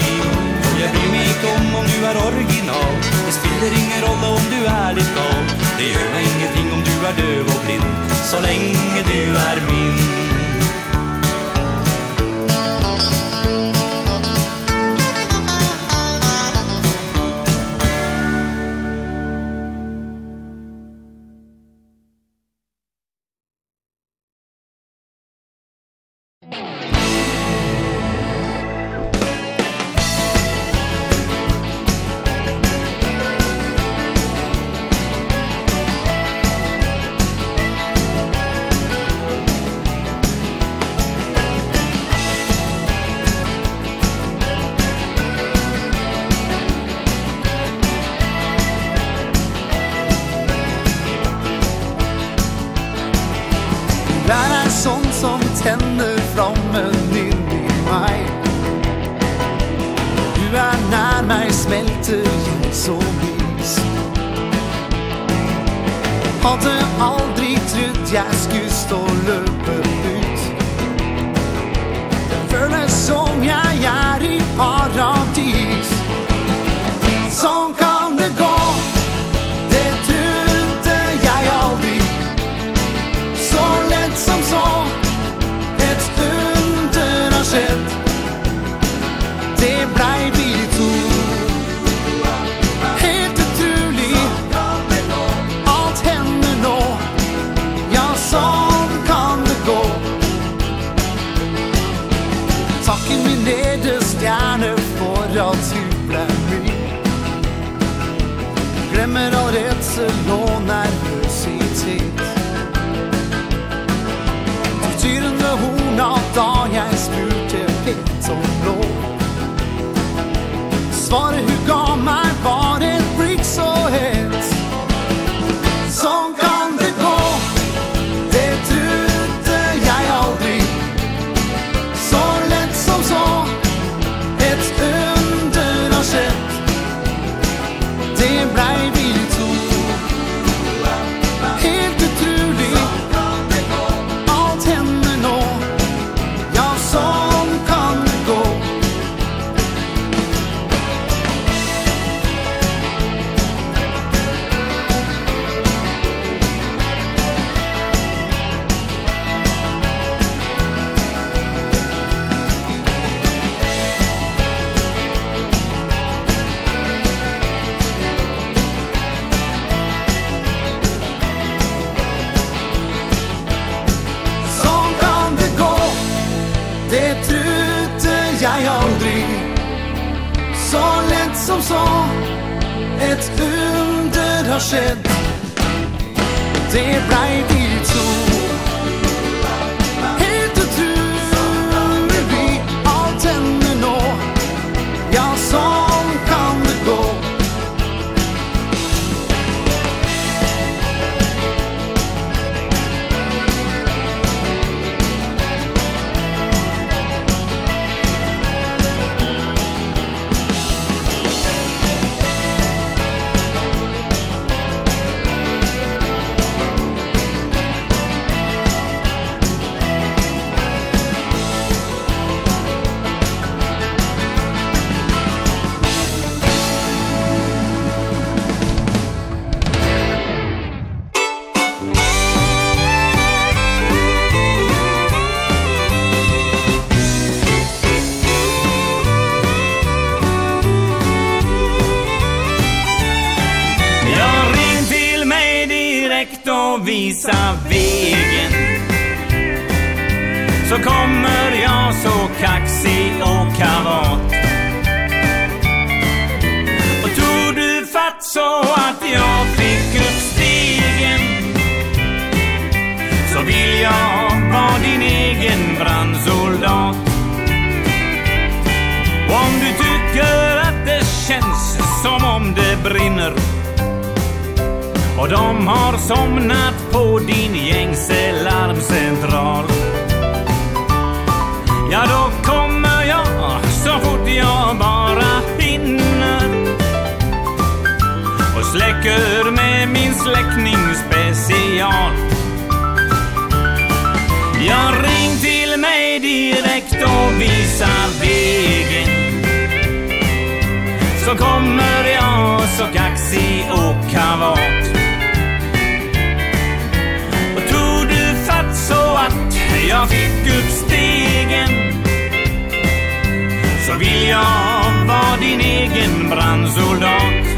Jeg bryr meg ikke om om du er original. Det spiller ingen rolle om du er ditt gal Det gjør meg ingenting om du er død og blind. Så lenge du er min. visa vägen. Så kommer jag så kaxig och kavat. Och tror du fatt så att jag fick upp stegen? Så vill jag vara din egen brandsoldat. Och om du tycker att det känns som om det brinner. Och de har somnat på din gängse larmcentral Ja, då kommer jag så fort jag bara hinner Och släcker med min släckningsspecial. Jag ring till mig direkt och visa vägen. Så kommer jag så kaxig och kavat. jag fick upp stegen. Så vill jag vara din egen brandsoldat.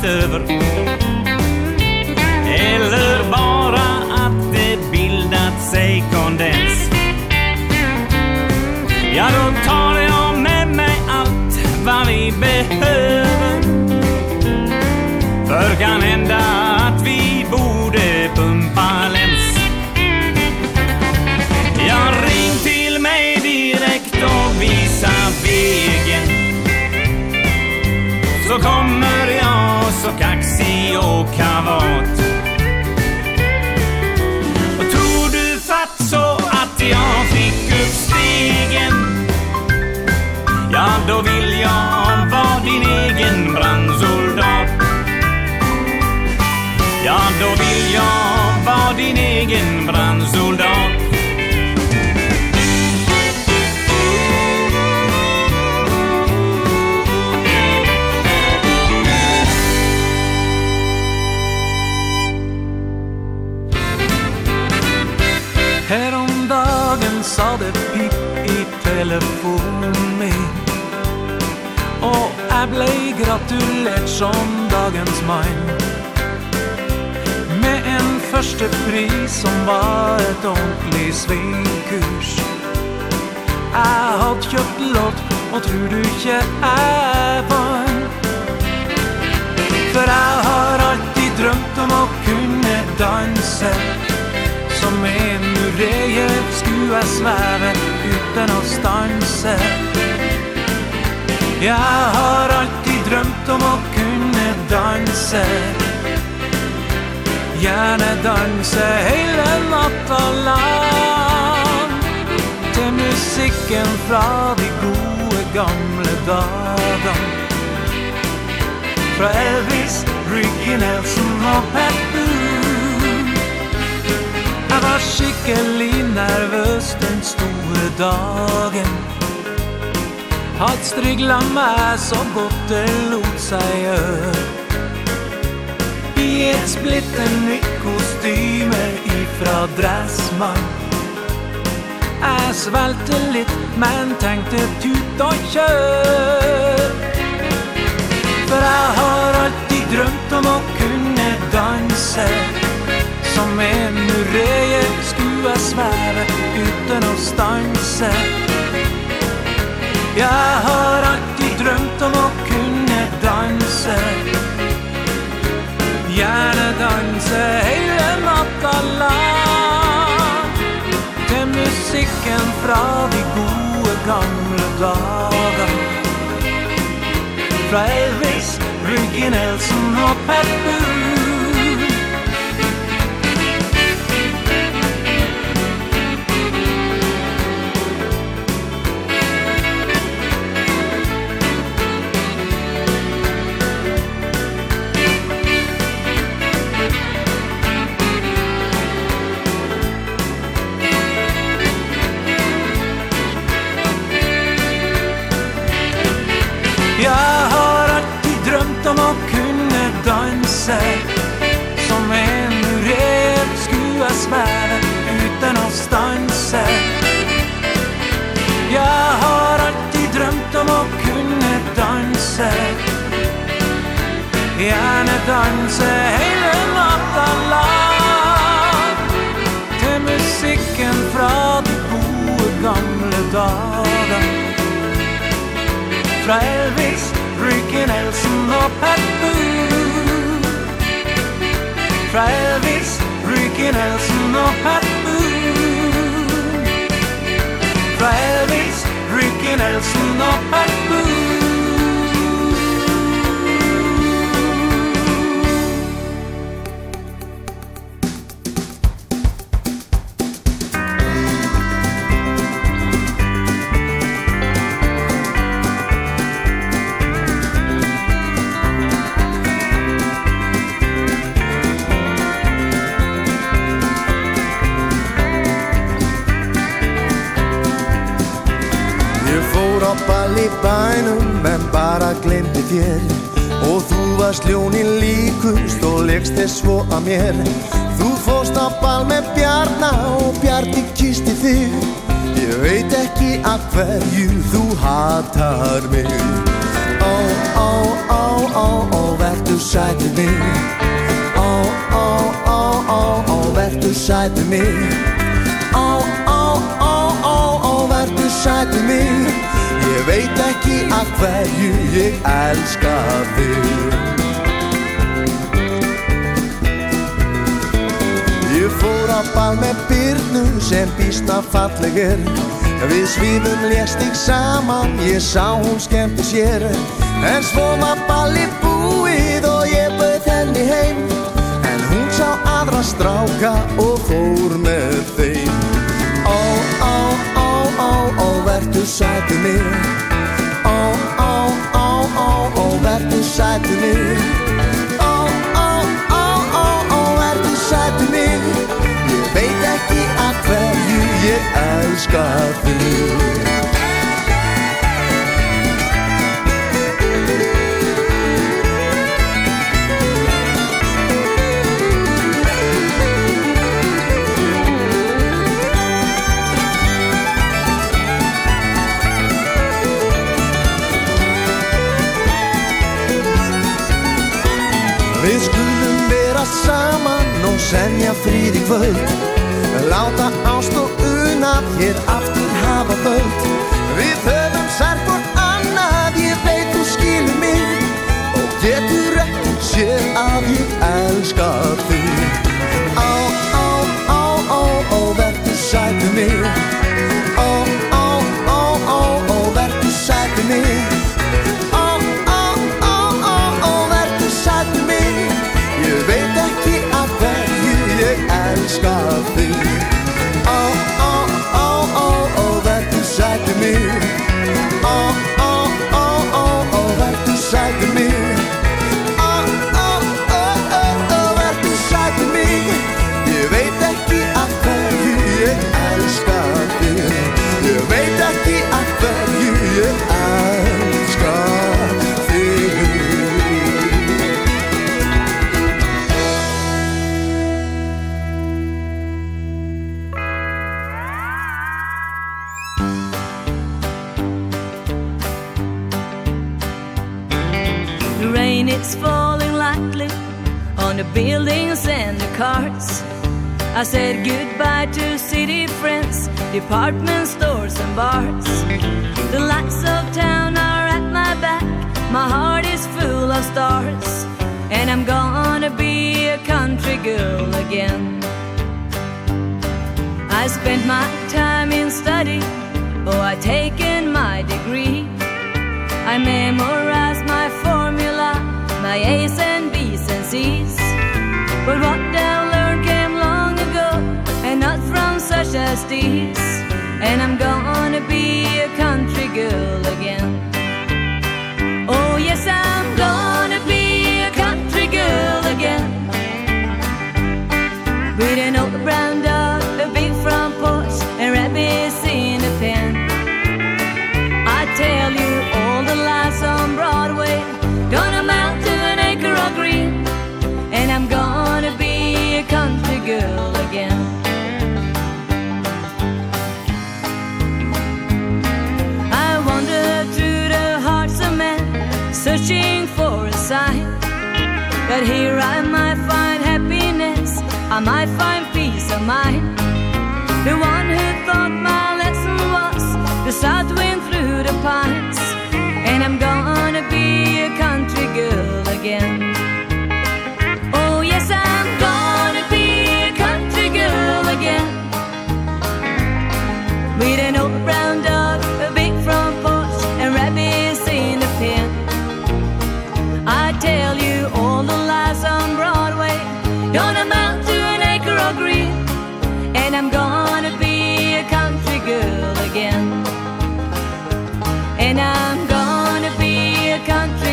allt över. Eller bara att det bildat sig kondens. Ja, då tar jag med mig allt vad vi behöver. dig och kavat Och tror du fatt så att jag fick upp stegen? Ja, då vill jag vara din egen brandsoldat. Ja, då vill jag vara din egen brandsoldat. Sen sa det pip i telefonen min Og jeg ble gratulert som dagens mann Med en første pris som var et ordentlig svingkurs Jeg hadde kjøpt lott Og tror du ikke jeg vann For jeg har alltid drømt om å kunne danse som en mureie skua sveve uten å stanse. Jeg har alltid drømt om å kunne danse. Gjerne danse hele natta lang. Til musikken fra de gode gamle dagene Fra Elvis, Ricky Nelson og Pat Boone Jeg var skikkelig nervøs den store dagen. Hatt strigla meg så godt det lot seg gjør I et splitte nytt kostyme ifra Dressmann. Jeg svelte litt, men tenkte tut og kjør For jeg har alltid drømt om å kunne danse som ännu rejer skua sväver utan att stansa. Jag har alltid drömt om att kunna dansa. Gärna dansa hela natta lang Till musikken fra de gode gamle dagar. Fra Elvis, Ricky Nelson och Pat Boone sig Som en urev skua smær utan å stanse Jeg har alltid drømt om å kunne danse Gjerne danse hele natta lang Til musikken fra de gode gamle dager Fra Elvis, Rick Nelson og Pat fra Elvis Ryggen, halsen og hatten. Fra Elvis Ricky Nelson og hatten. ball í bænum Men bara glemdi þér. Og þú varst ljónin líkust og legsti svo að mér. Þú fórst á ball með Bjarna og Bjarni kisti þig. Ég veit ekki að hverju þú hatar mig. Ó, ó, ó, ó, ó, vertu sæti mig. Ó, ó, ó, ó, ó, vertu sæti mig. Ó, ó, ó, ó, ó, vertu sæti mig. Ég veit ekki að hverju ég elska þig. Ég fór á ball með Byrnu sem býstna fallegir Við svíðum lest saman, ég sá hún skemmti sér. En svo var balli búið og ég bauð henni heim. En hún sá aðra stráka og beside to me Oh, oh, oh, oh, oh, right beside to me Oh, oh, oh, oh, oh, right beside to me Jeg vet ikke at hva du jeg elsker er frid i kvöld. Lauta og unna Hér aftur hafa völd Vi höfum sær for annað Ég veit þú skilur mig. Og getur ekki sér Að ég elska þig. Á, á, á, á, á Vertu sætu mig. Department stores and bars. The lights of town are at my back. My heart is full of stars. And I'm gonna be a country girl again. I spent my time in study. Oh, I taken my degree. I memorized my formula My A's and B's and C's. But what I learned came long ago And not from such as these girl But here I might find happiness. I might find peace of mind. The one who thought my lesson was The south wind through the pines. And I'm gonna be a country girl again.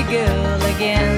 girl again.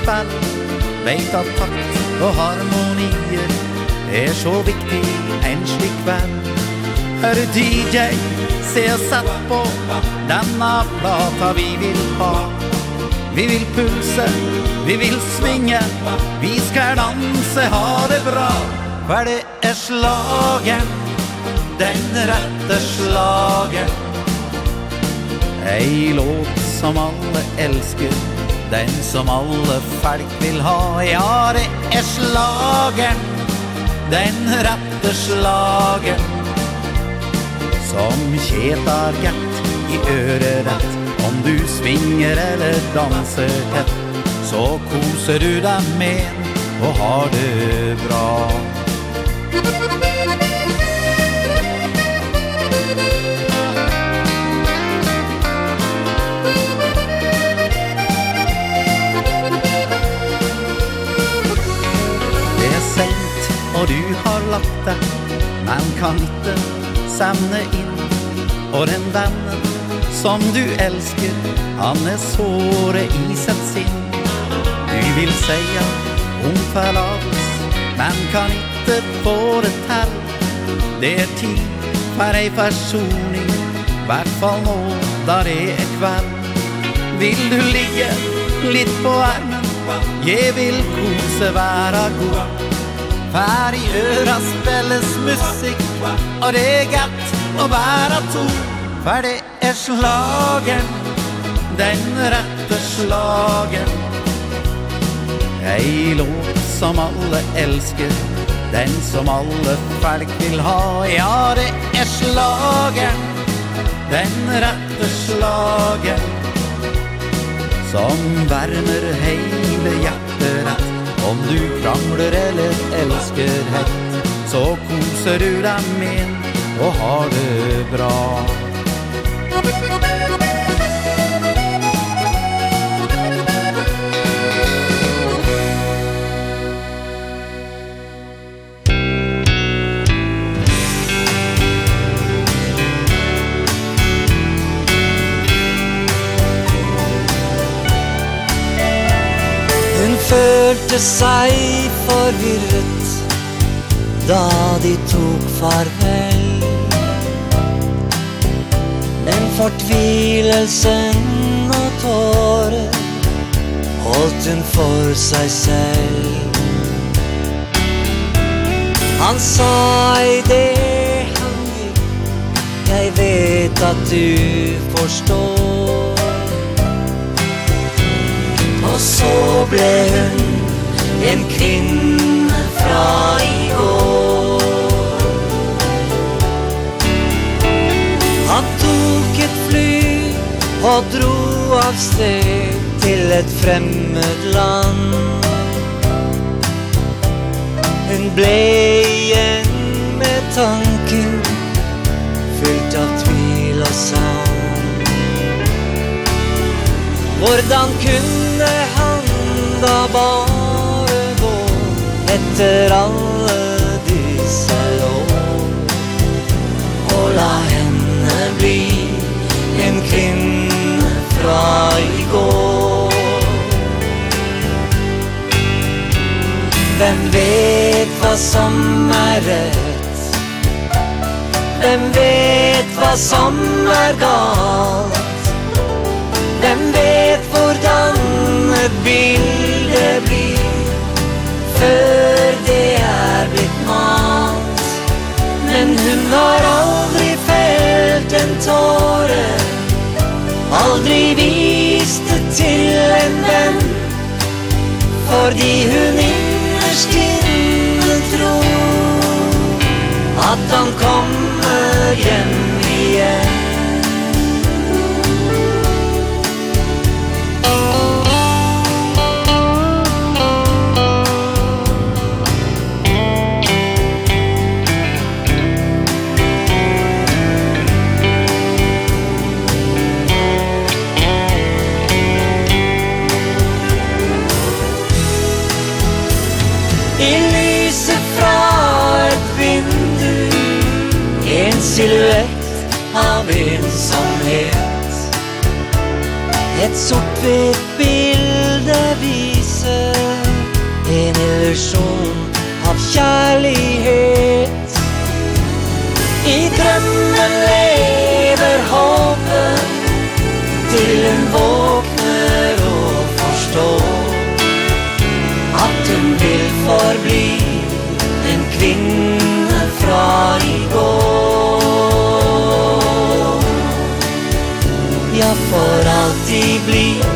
spall Veit at takt og harmonier Er så viktig en slik venn Hør DJ, se og sett på Denne plata vi vil ha. Vi vil pulse, vi vil svinge Vi skal danse, ha det bra. For det er slagen Den rette slagen. Ei låt som alle elsker Den som alle folk vill ha Ja, det er slagen Den rette slagen. Som kjetar gett i öret Om du svinger eller danser tett Så koser du dig med och har det bra. Og du har lagt deg. Men kan ikke samne inn. Og den vennen som du elsker Han er såre i sitt sinn. Du vil seia om forlates Men kan ikke få det til Det er tid for ei forsoning Hvertfall nå da det er kveld. Vil du ligge litt på armen? Jeg vil kose være god. Färgöra ställes musik Og det er gatt å være to. For det är slagen Den rette slagen. Ei låt som alle elsker Den som alle folk vil ha. Ja, det er slagen Den rette slagen Som värmer hele hjertet. rett Om du krangler eller elsker hett Så koser du deg min og har det bra. følte seg forvirret Da de tok farvel. Men fortvilelsen og tårer Holdt hun for seg selv. Han sa i det han gikk Jeg vet at du forstår. Og så ble hun En kvinne fra i går. Han tok et fly og dro av sted til et fremmed land. Hun ble igjen med tanken Fylt av tvil og savn. Hvordan kunne han da bare etter alle disse år Og la henne bli en kvinne fra i går. Hvem vet hva som er rett? Hvem vet hva som er galt? Hvem vet hvordan et bilde blir? Før Den har aldri felt en tåre. Aldri vist det til en venn. Fordi hun innerst inne tror At han kommer hjem silhuett av ensomhet Et sort ved bilde viser en illusion av kjærlighet si